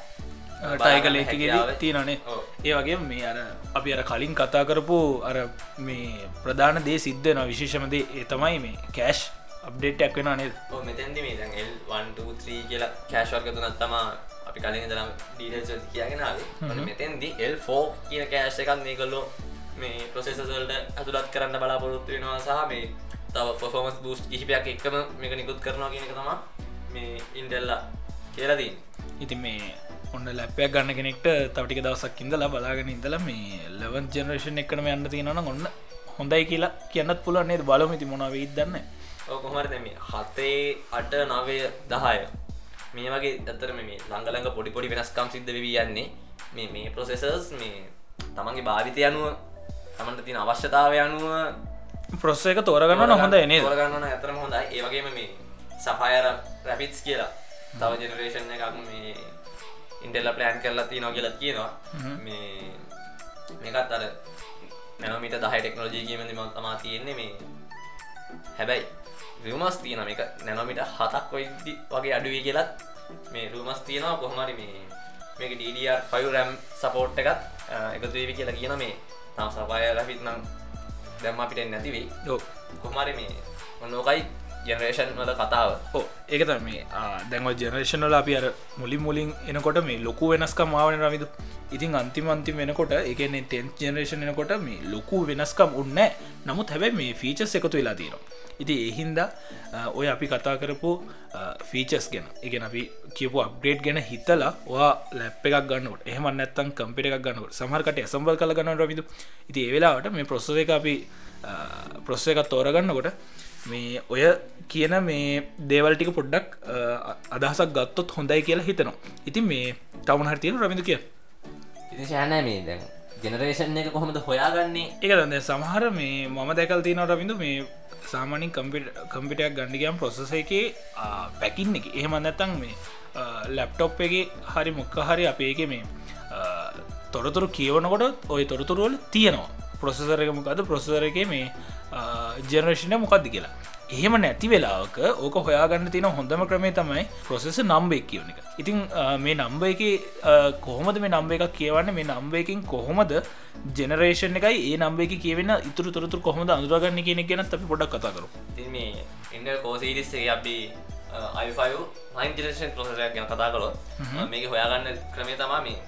ටයිගලේකගෙද හැකියාව- තියෙනනේ. ඒ වගේ මේ අර අපි අර කලින් කතා කරපු අර මේ ප්‍රධාන දේ සිද්ධන විශේෂමදේ ඒ තමයි මේ කෑෂ් අප්ඩේට්යක් වෙන නේද ඔව් මෙතැන්දි මේ දැන් L123 කියලා කෑෂ් වර්ග තුනක් තමා අපි කලින් ඉඳලා ඩීටේල්ස් වලට කියගෙන ආවේ. ඔන්න මෙතෙන්දි L4 කියන කෑෂ් එකක් මේ ප්‍රොසෙසර්ස් වලට ඇතුළත් කරන්න බලාපොරොත්තු වෙනවා සහ මේ තව performance boost කිහිපයක් එක්කම මේක නිකුත් කරනවා කියන එක තමයි මේ Intel කියලා තියෙන්නේ. ඉතින් මේ ඔන්න ලැපයක් ගන්න කෙනෙක්ට තවටික දවසක් ඉඳලා බලාගෙන ඉඳලා මේ ලවන් ජනරේෂන් එකනම යන්න තියෙනවන ඔන්න හොඳයි කියලා කියන්නත් පුළුවන්න්නේ බලමති මොනව වෙයිත් දන්න. ඔව් කොහොමද දැන් මේ 7 8 9 10 මේ වගේ ඇත්තටම මේ ළඟ ළඟ පොඩි පොඩි වෙනස්කම් සිද්ධ වෙවි යන්නේ. මේ මේ ප්‍රොසෙසර්ස් මේ තමන්ගේ භාවිතය අනුව තමන්ට තියෙන අවශ්‍යතාවය අනුව ප්‍රොස්ස එක තෝරගන්න හොඳ නේද? තෝරගන්න ඇතරම හොඳයි. ඒ වගේම මේ සෆයර රැපිටස් කියලා. තව ජෙනරේෂන් එකක් මේ ඉන්ටෙල්ල ප්ලෑන් කරලා තියෙනවා කියලා කියනවා. මේ මේකත් අර නැනමිට දහ ටෙක්නෝජී කියීමදි ම තමා තියෙන්නේ මේ හැබැයි රියමස් තියෙන මේක නැනොමිට හතක් ඔයිදි වගේ අඩුවී කියලත් මේ රුමස් තියෙනවා. කොහමරි මේ මේක DDR5 රැම් සපෝට් එකත් එකතුවේවි කියලා කියන මේ තම සපය රැපිත් නම් දැම්ම අපිට නැතිවෙයි ඔව්. කොහමරි මේ ඔන්නෝකයි ජනරේෂන් වල කතාව. ඕ ඒක තම මේ දැන්ව ජනරේෂනල අපි අර මුලින් මුලින් එනකොට මේ ලොකු වෙනස්කම් ආවන රවිදු ඉතින් අන්තිම අන්තිම වෙනකොට එකන්නේ ටෙන් ජනරේෂන් එනකොට මේ ලොකු වෙනස්කම් උන්න නමුත් හැබැයි මේ ෆීචස් එකතු වෙලා තියෙනවා. ඉති එහින්ද ඔය අපි කතා කරපු ෆීචස් ගැන එකන අපි කියපු අප්ග්‍රේඩ් ගැන හිතලා වා ලැප් එකක් ගන්නට එහම නැත්තන් කම්පිට එකක් ගන්නට සමහරකට ඇසම්බල් කල ගන්න රවිදු ඉති ඒවෙලාවට මේ ප්‍රොස්සස එක අපි ප්‍රොස්ස එකත් තෝරගන්නකොට මේ ඔය කියන මේ දේවල්ටික පොඩ්ඩක් අදහසක් ගත්තොත් හොඳයි කියලා හිතනවා. ඉතින් මේ තවන හරිතියෙන රමිදු කිය? ඉති ශෑනෑ මේ දැන් ජනරේෂන් එක කොහොමද හොයාගන්නේ? එක දන්න සමහර මේ මම දැකල් තියෙන රවිඳු මේ සාමානින් කම්පිටයක් ගණඩිගම් ප්‍රොසෙස එක පැකින්න එක. එහෙම නැතන් මේ ලැප්ටොප් එක හරි මොක්ක හරි අපේ එක මේ තොරතුරු කියවනකොට ඔය තොරතුරුවල තියෙනවා ප්‍රොසෙසර එක මොකද ප්‍රොසෙසර එක මේ ජනරේෂණය මොකක්ද කියලා. එහෙම නැති වෙලාවක ඕක හොයාගන්න තියෙන හොඳම ක්‍රමේ තමයි ප්‍රොසෙස නම්බෙක් කියවන එක. ඉතින් මේ නම්බ එක කොහොමද මේ නම්බ එකක් කියවන්න? මේ නම්බ එකින් කොහොමද ජනරේෂන් එකයි ඒ නම්බ එක කියවෙන ඉතුරු තොරතුර කොහොමද අඳුරගන්න කියන ගැනත් අපි පොඩක් කතා කරු මේ ඉන්ඩ කෝසිරිස්සේ අපි අයිෆයින් ප්‍රසයක් ගැන කතා කරොත් මේක හොයාගන්න ක්‍රමේ තමා මේ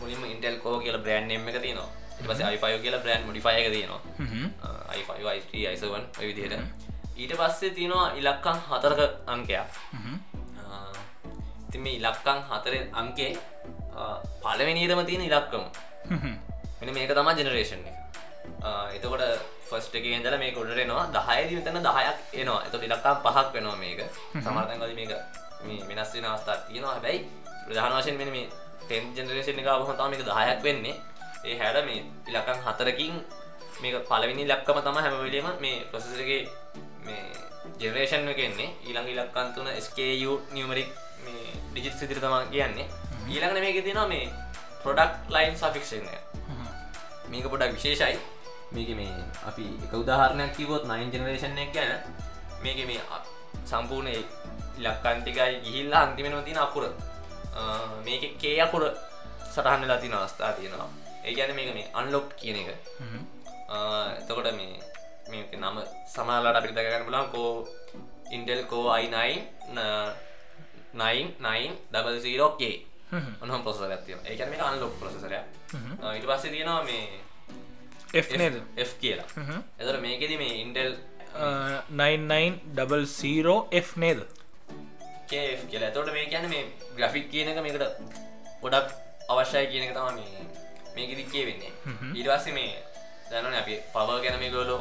මුලින්ම ඉන්ටෙල් කෝ කියල බ්‍රන්් එම එක තියනවා පස අයිෆය කියලා බ්‍රන්් මොඩිෆය එක තියෙනවා. අයිෆයිවන් විදියට ඊට පස්සේ තියෙනවා ඉලක්කං හතරක අංකයක්. ති මේ ඉලක්කං හතර අංකේ පලවෙනිරම තියෙන ඉලක්කම. මෙන මේක තමා ජෙනරේෂන් එක. එතකොට ෆස්ට එක ඉදල මේ කොඩරෙනවා දහයද විතන දහයක් එනවා. එත ඉලක්කම් පහක් වෙනවා මේක. සමර්තන්ගල මේක මේ වෙනස් වෙන අවස්ථා තියෙනවා. හැබැයි ප්‍රධාන වශයෙන් මෙ මේ ටෙන් ජෙනරේෂන් එක හොතාම එක දහයක් වෙන්නේ ඒ හැර මේ ඉලකම් හතරකින් මේක පලවිනි ලක්කම තම හැමවෙලීම මේ ප්‍රසසගේ මේ ජෙනරේෂන් එකෙන්නේ ඊළඟ ඉලක්කන්තුන ස්කU නියමරික් මේ ඩිජිත් සිදිර තමා කියන්නේ. ඊළඟන මේක තිනවා මේ ප්‍රොඩක්් ලයින් සෆික්ෂන මේක පොඩක් විශේෂයි. මේක මේ අපි එක උදාහරණයක් කිවොත් නයින් ජනරේෂන් එක ගැන. මේක මේ අ- සම්පූර්ණ ඉලක්කන්ටිකයි ගිහිල්ලා අන්තිමෙන තින අකුර. මේක කේ අකුර සටහන්න ලතින අවස්ථා තියෙනවා ඒ ගැන මේක මේ අන්ලොක් කියන එක. එතකොට මේ මේක නම සමාලට අපිට දකගන්න පුලන් කෝ ඉන්ටෙල් කෝ අයි9 9 ඔනහම පොස ගත්තිය ඒකන මේ අන්ලොක් ප්‍රසසරය ඉට පස්සේ තියෙනවා මේ F නේද? F කියලා. එතර මේකෙද මේ ඉන්ටෙල් 9900 F නේද? කේෆ් කියලා. ඇතවට මේ කියන්න මේ ග්‍රෆික් කියන එක මේකට ගොඩක් අවශ්‍යය කියන එක තම මේ මේකදි කියවෙන්නේ. ඉඩවාස මේ දැනන අපි පව ගැන මේ ගොලෝ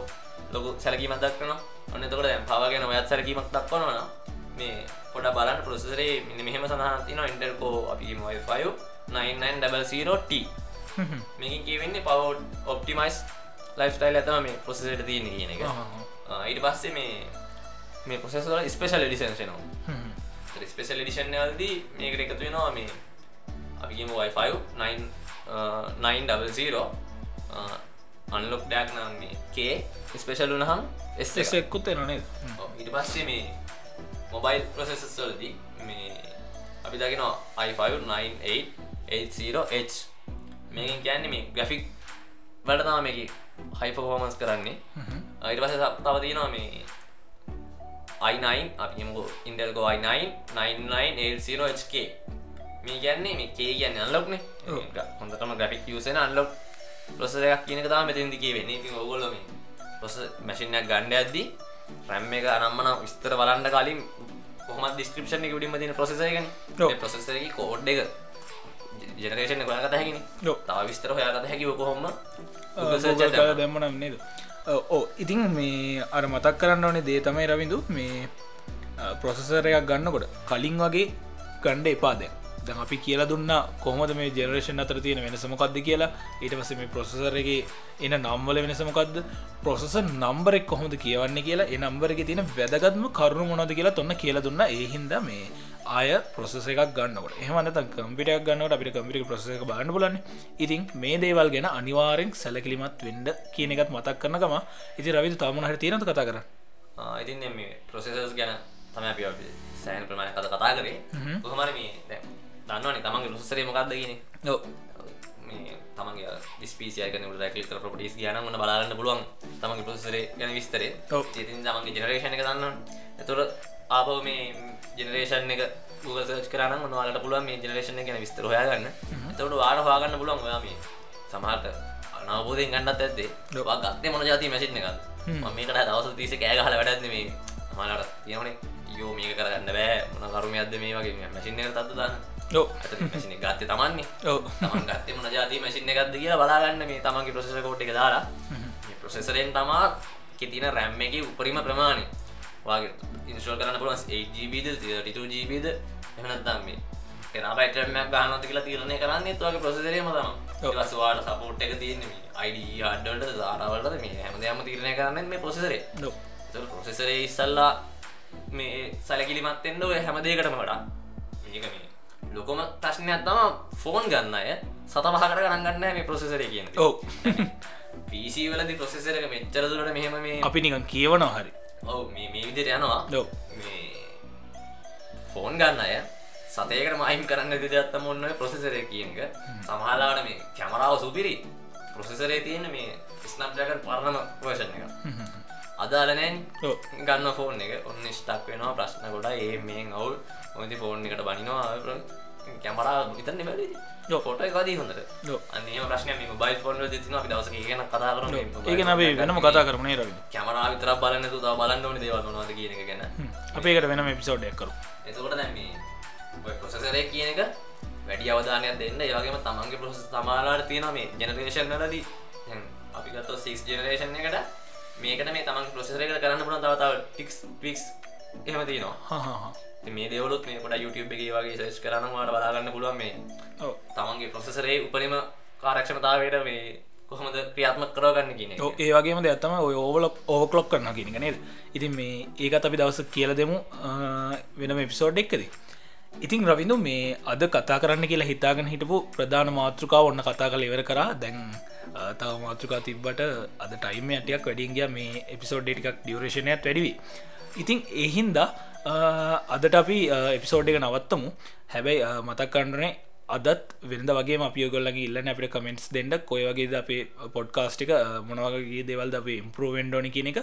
ලොකු සැලකීමක් දක්වනවා. ඔන්න තකොට දැන් පව ගැන ඔයත් සැලකීමක් දක්වනවා මේ පොඩ බලන්න ප්‍රොසෙසරේ මෙන්න මෙහෙම සඳහන් තියෙනවා. ඉන්ටර්කෝ අපි Wi-Fi 9900T මේකෙන් කියවෙන්නේ පව ඔප්ටිමයිස් ලයිෆ්ස්ටයිල් එක තමයි මේ ප්‍රොසෙසරේට තියෙන්නේ කියන එක. ඊට පස්සේ මේ මේ ප්‍රොසෙසර් වල ස්පෙෂල් එඩිෂන්ස් එනවා ස්පෙසල් ඩිෂන් වලදී මේකට එකතු වෙනවා මේ අපි කියමු Wi-Fi 9 900 අන්ලොක් ඩක් නම් මේ කේ ස්පේෂල් වුනහම් එස් එක්කුත් එනනේ ඉට පස්සේ මේ මොබයිල් ප්‍රසෙසස්වලදී මේ අපි දකින i59880h මේ කියන්න මේ ග්‍රෆික් වැඩතාම මේ හයිෆෝමන්ස් කරන්නේ. අයිට පස තවතිනවා මේ i9 අපිමකෝ ඉන්ඩල්ගෝ i9 99 HK මේ කියන්නේ මේ කේ කියන්න අල්ලොක්නේ හොඳටම ග්‍රෆික් යසන අල්ලොක් ප්‍රසයක් කියනක තා මෙතින්දිකේ වෙන්නේ ඉතින් ඔගොල්ල මේ ප්‍රස මැසිිනයක් ගණ්ඩ ඇද්දී රැම් එක අනම්මන විස්තර බලන්ඩ කලින් කොහම ඩිස්ක්‍රපෂන් එක විඩිම තින ප්‍රසයගන ඔව්. ප්‍රසෙසරගේ කෝඩ් එක ජනරේෂන කොයකත හැකින. තාව විස්තර හොයාගත හැකි කොහොම? දැම්මනම් නේද? ඕ ඉතින් මේ අර මතක් කරන්න ඕනේ දේ තමයි රවිඳු. මේ ප්‍රොසෙසරයක් ගන්නකොට කලින් වගේ ගණ්ඩ එපාද දැන් අපි කියලා දුන්න කොහොමද මේ ජෙනරේෂන් අතර තියෙන වෙනසමකක්ද කියලා? ඊට පස මේ ප්‍රොසෙසරගේ එන නම්වල වෙනසමකක්ද ප්‍රොසෙස නම්බරෙක් කොහොමද කියවන්නේ කියලා? ඒ නම්බරගේ තියෙන වැදගත්ම කරුණු මොනද කියලා තොන්න කියලා දුන්න. ඒහින්ද මේ ආය ප්‍රොසෙස එකක් ගන්නකට. එහමනත කම්පිටක් ගන්නට අපිට කම්පිටි ප්‍රසක බාන්න බලන්න ඉතින් මේ දේවල් ගැන අනිවාරෙන් සැලකිලිමත් වෙන්ඩ කියන එකත් මතක් කරනකම ඉති රවිදු තමන හට තියෙනතු කතා කර ඉතින් මේ ප්‍රසෙසස් ගැන තම අපි අපි සෑන් ප්‍රමාණ කත කතා කරේ. කොහමර මේ දැන් දන්නවනේ තමන්ගේ ලොසරේ මොකක්ද කියන මේ තමන්ගේ ස්පීසියක රැකලික ප්‍රපටිස් ගයන න්න බලාගන්න පුළුවන් තමන්ගේ ප්‍රසරේ ගැන විස්තරේ ඔව්. ඉතින් තමන්ගේ ජනරේෂණ එක දන්න එතුර ආපව මේ ජනරේෂන් එක Google සර්ච් කරන නොවාලට පුළුවන් මේ ජනරේෂණ ගැන විස්තර හොයාගන්න. එතවට වාට හවාගන්න පුළුවන් ඔයා මේ සමහට අනවබෝධයෙන් ගන්නත් ඇත්තේ ඔව්. වා ගත්තේ මොන ජාති මැසිට් එකක් මම මේකට දවස තිස කෑ ගහල වැඩත්න මේ මලාට තියෙනනේ යෝ මේක කරගන්න බෑ. මොන කරුමයක්ද මේ වගේ? මැසින් එක තත්තු දන්න මැසින ගත්තේ තමන්නේ ඔව. තමන් ගත්තේ මොන ජාති මැසින් එකක්ද කියලා බලාගන්න මේ තමන්ගේ ප්‍රසෙස කෝට් එක දාලා. ප්‍රසෙසරෙන් තමා කෙතින රැම් එක උපරිම ප්‍රමාණය. වගේ ඉන්ස්ටෝල් කරන්න පුළුවන් 8GBද 32GBද එහනත්දම් මේ එරබයිටමක් ගානත කියලා තීරණය කරන්නේ තුවගේ ප්‍රසෙසරේම තම ඔව්. රස්වාට සපෝට් එක තියන්න මේ අයිඩ අඩ්ඩට දාරවලට මේ හැමදයම තීරණය කරන්න මේ ප්‍රසෙසරේ නො ප්‍රොසෙසරේ ඉස්සල්ලා මේ සැලකිලිමත්තෙන්ට ඔය හැමදේකටම වඩා. මේක මේ ලොකොම ප්‍රශ්නයක් තම ෆෝන් ගන්න අය සත පහකට ගණන් ගන්න මේ ප්‍රොසෙසරය කියන ඔව්. පිසි වලදි ප්‍රොසෙසරක මෙච්චරදුරට මෙහෙම මේ අපි නිකන් කියවනවා හරි. ඔව මේ විදියට යනවා. මේ ෆෝන් ගන්න අය සතයකට මයිම් කරන්න දෙදත්තම ඔන්න ප්‍රොසෙසරය කියන එක. සමහලාට මේ කැමරාව සුපිරි ප්‍රොසෙසරේ තියෙන මේ ස්නප්ජකන් පරණම වර්ෂණ එක. අදාලනෑන් ගන්න ෆෝන් එක. ඔන්න ස්ටක් වෙනවා ප්‍රශ්න ගොඩ ඒ මේ අවුල් ඔති ෆෝන් එකට බනිනවා. කැමරා විතන්න බැලි. ෆොට එකදී හොඳට. ඔව්. අන්නේ ප්‍රශ්න මේ බයි ෆෝන් තින අපි දවස කියන කතා කරන ඒක නබේ වෙනම කතා කරනේ රවි කැමරා විතර බලන්න තු බලන්න ඕන දේවල් නොද කියන එක ගැන. අපේකට වෙනම එපිසෝඩ්යක් කරු එතකොට දැන් මේ ඔය ප්‍රොසෙසරය කියන එක වැඩි අවධානයක් දෙන්න. ඒවගේම තමන්ගේ ප්‍රොස සමාලාට තියෙන මේ ජනරේෂන් වලදී. අපි ගත්ත සික් ජනරේෂන් එකට මේකට මේ තමන් ප්‍රසෙසරකට කරන්න පුළන් තවතාව ටික්ස් පික්ස් එහෙම තියනවා මේ දෙවලුත් මේ කොට YouTube එක වගේ සේෂ් කරනවාට බලාගන්න පුළුවන් මේ තමන්ගේ ප්‍රොසෙසරේ උපරිම කාරක්ෂණතාවයට මේ කොහොමද ක්‍රියාත්මක කරගන්න කියන. ඒ වගේම දෙයක්ත්තම ඔය ඕවලක් ඕවකලොක් කරන්න කියනක නේද? ඉතින් මේ ඒකත් අපි දවස කියල දෙමු වෙනම එපිසෝඩ් එක්කද. ඉතින් රවිඳු මේ අද කතා කරන්න කියලා හිතාගෙන හිටපු ප්‍රධාන මාතෘකාව ඔන්න කතා කළ ඉවර කරා. දැන් තව මාතෘකා තිබ්බට අද ටයිම ඇටයක් වැඩින්ගිය මේ එපිසෝඩ් ටිකක් ඩියවරේෂණයක් වැඩිවි ඉතින් එහින්දා අදට අපි එපිසෝඩ් එක නවත්තමු. හැබැයි මතක් කණ්ඩනේ අදත් වෙනද වගේ අපියගොල්ලගේ ඉල්ලන්න අපට කමෙන්ට්ස් දෙන්න. කොය වගේ අපේ පොඩ්කාස්ටික මොනවගේ දේවල් අපේ ඉම්පරෝවෙන්ඩෝනි කියන එක.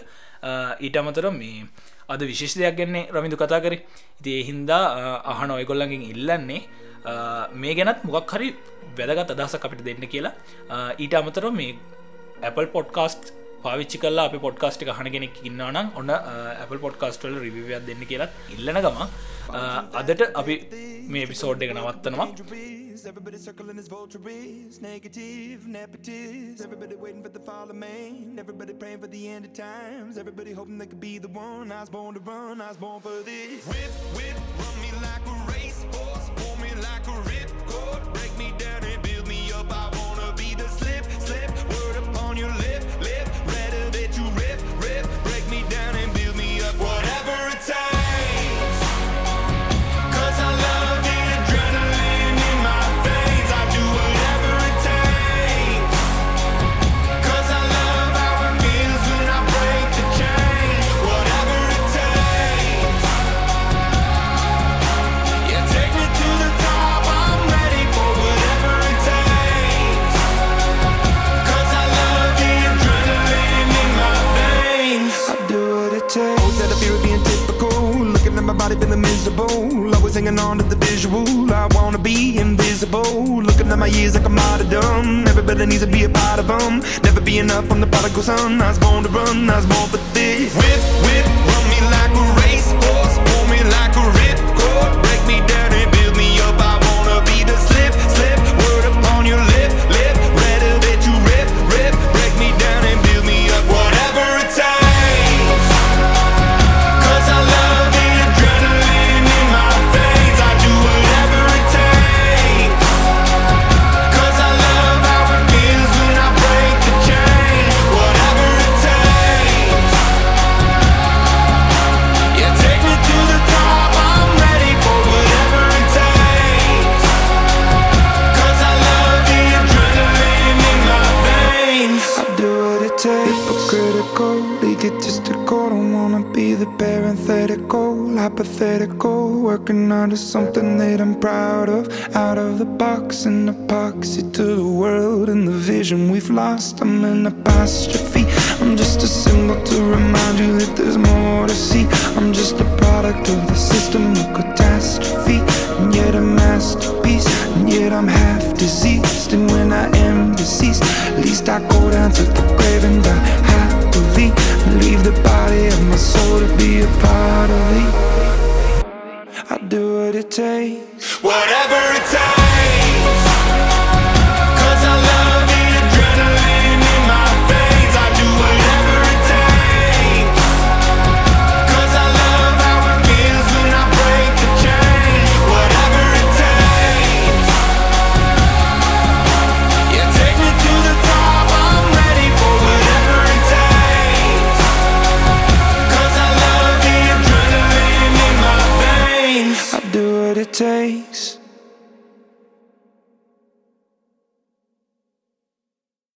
ඊට අමතර මේ අද විශේෂ දෙයක් ගැන්නේ රමිදු කතා කර. ඉතිේ හින්දා අහන ඔයගොල්ලඟින් ඉල්ලන්නේ මේ ගැනත් මොකක් හරි වැදගත් අදහස අපිට දෙන්න කියලා. ඊට අමතර මේ Apple පොඩ්කාස්ට් පාවිච්චි කල්ලා අපි පොඩ්කාස්ට් හන කෙනෙක් ඉන්නනම් ඔන්න Apple පොඩ්කාස්ටල් රිවියක් දෙන්න කියලා ඉල්ලන ගම අදට අපි මේ පිසෝඩ් එක නවත්තනවා Everybody circling his vultures, negative, nepotist. Everybody waiting for the fall of man. Everybody praying for the end of times. Everybody hoping they could be the one. I was born to run, I was born for this. Whip, whip, run me like a racehorse, pull me like a ripcord, break me down and build me up. I wanna be the slip, slip, word upon your lip, every time. My body feeling miserable. Always hanging on to the visual. I wanna be invisible. Looking at my years like I'm out of dumb. Everybody needs to be a part of them. Never be enough from the prodigal son. I was born to run, I was born for this. Whip, whip, proud of. Out of the box, an epoxy to the world and the vision we've lost. I'm an apostrophe.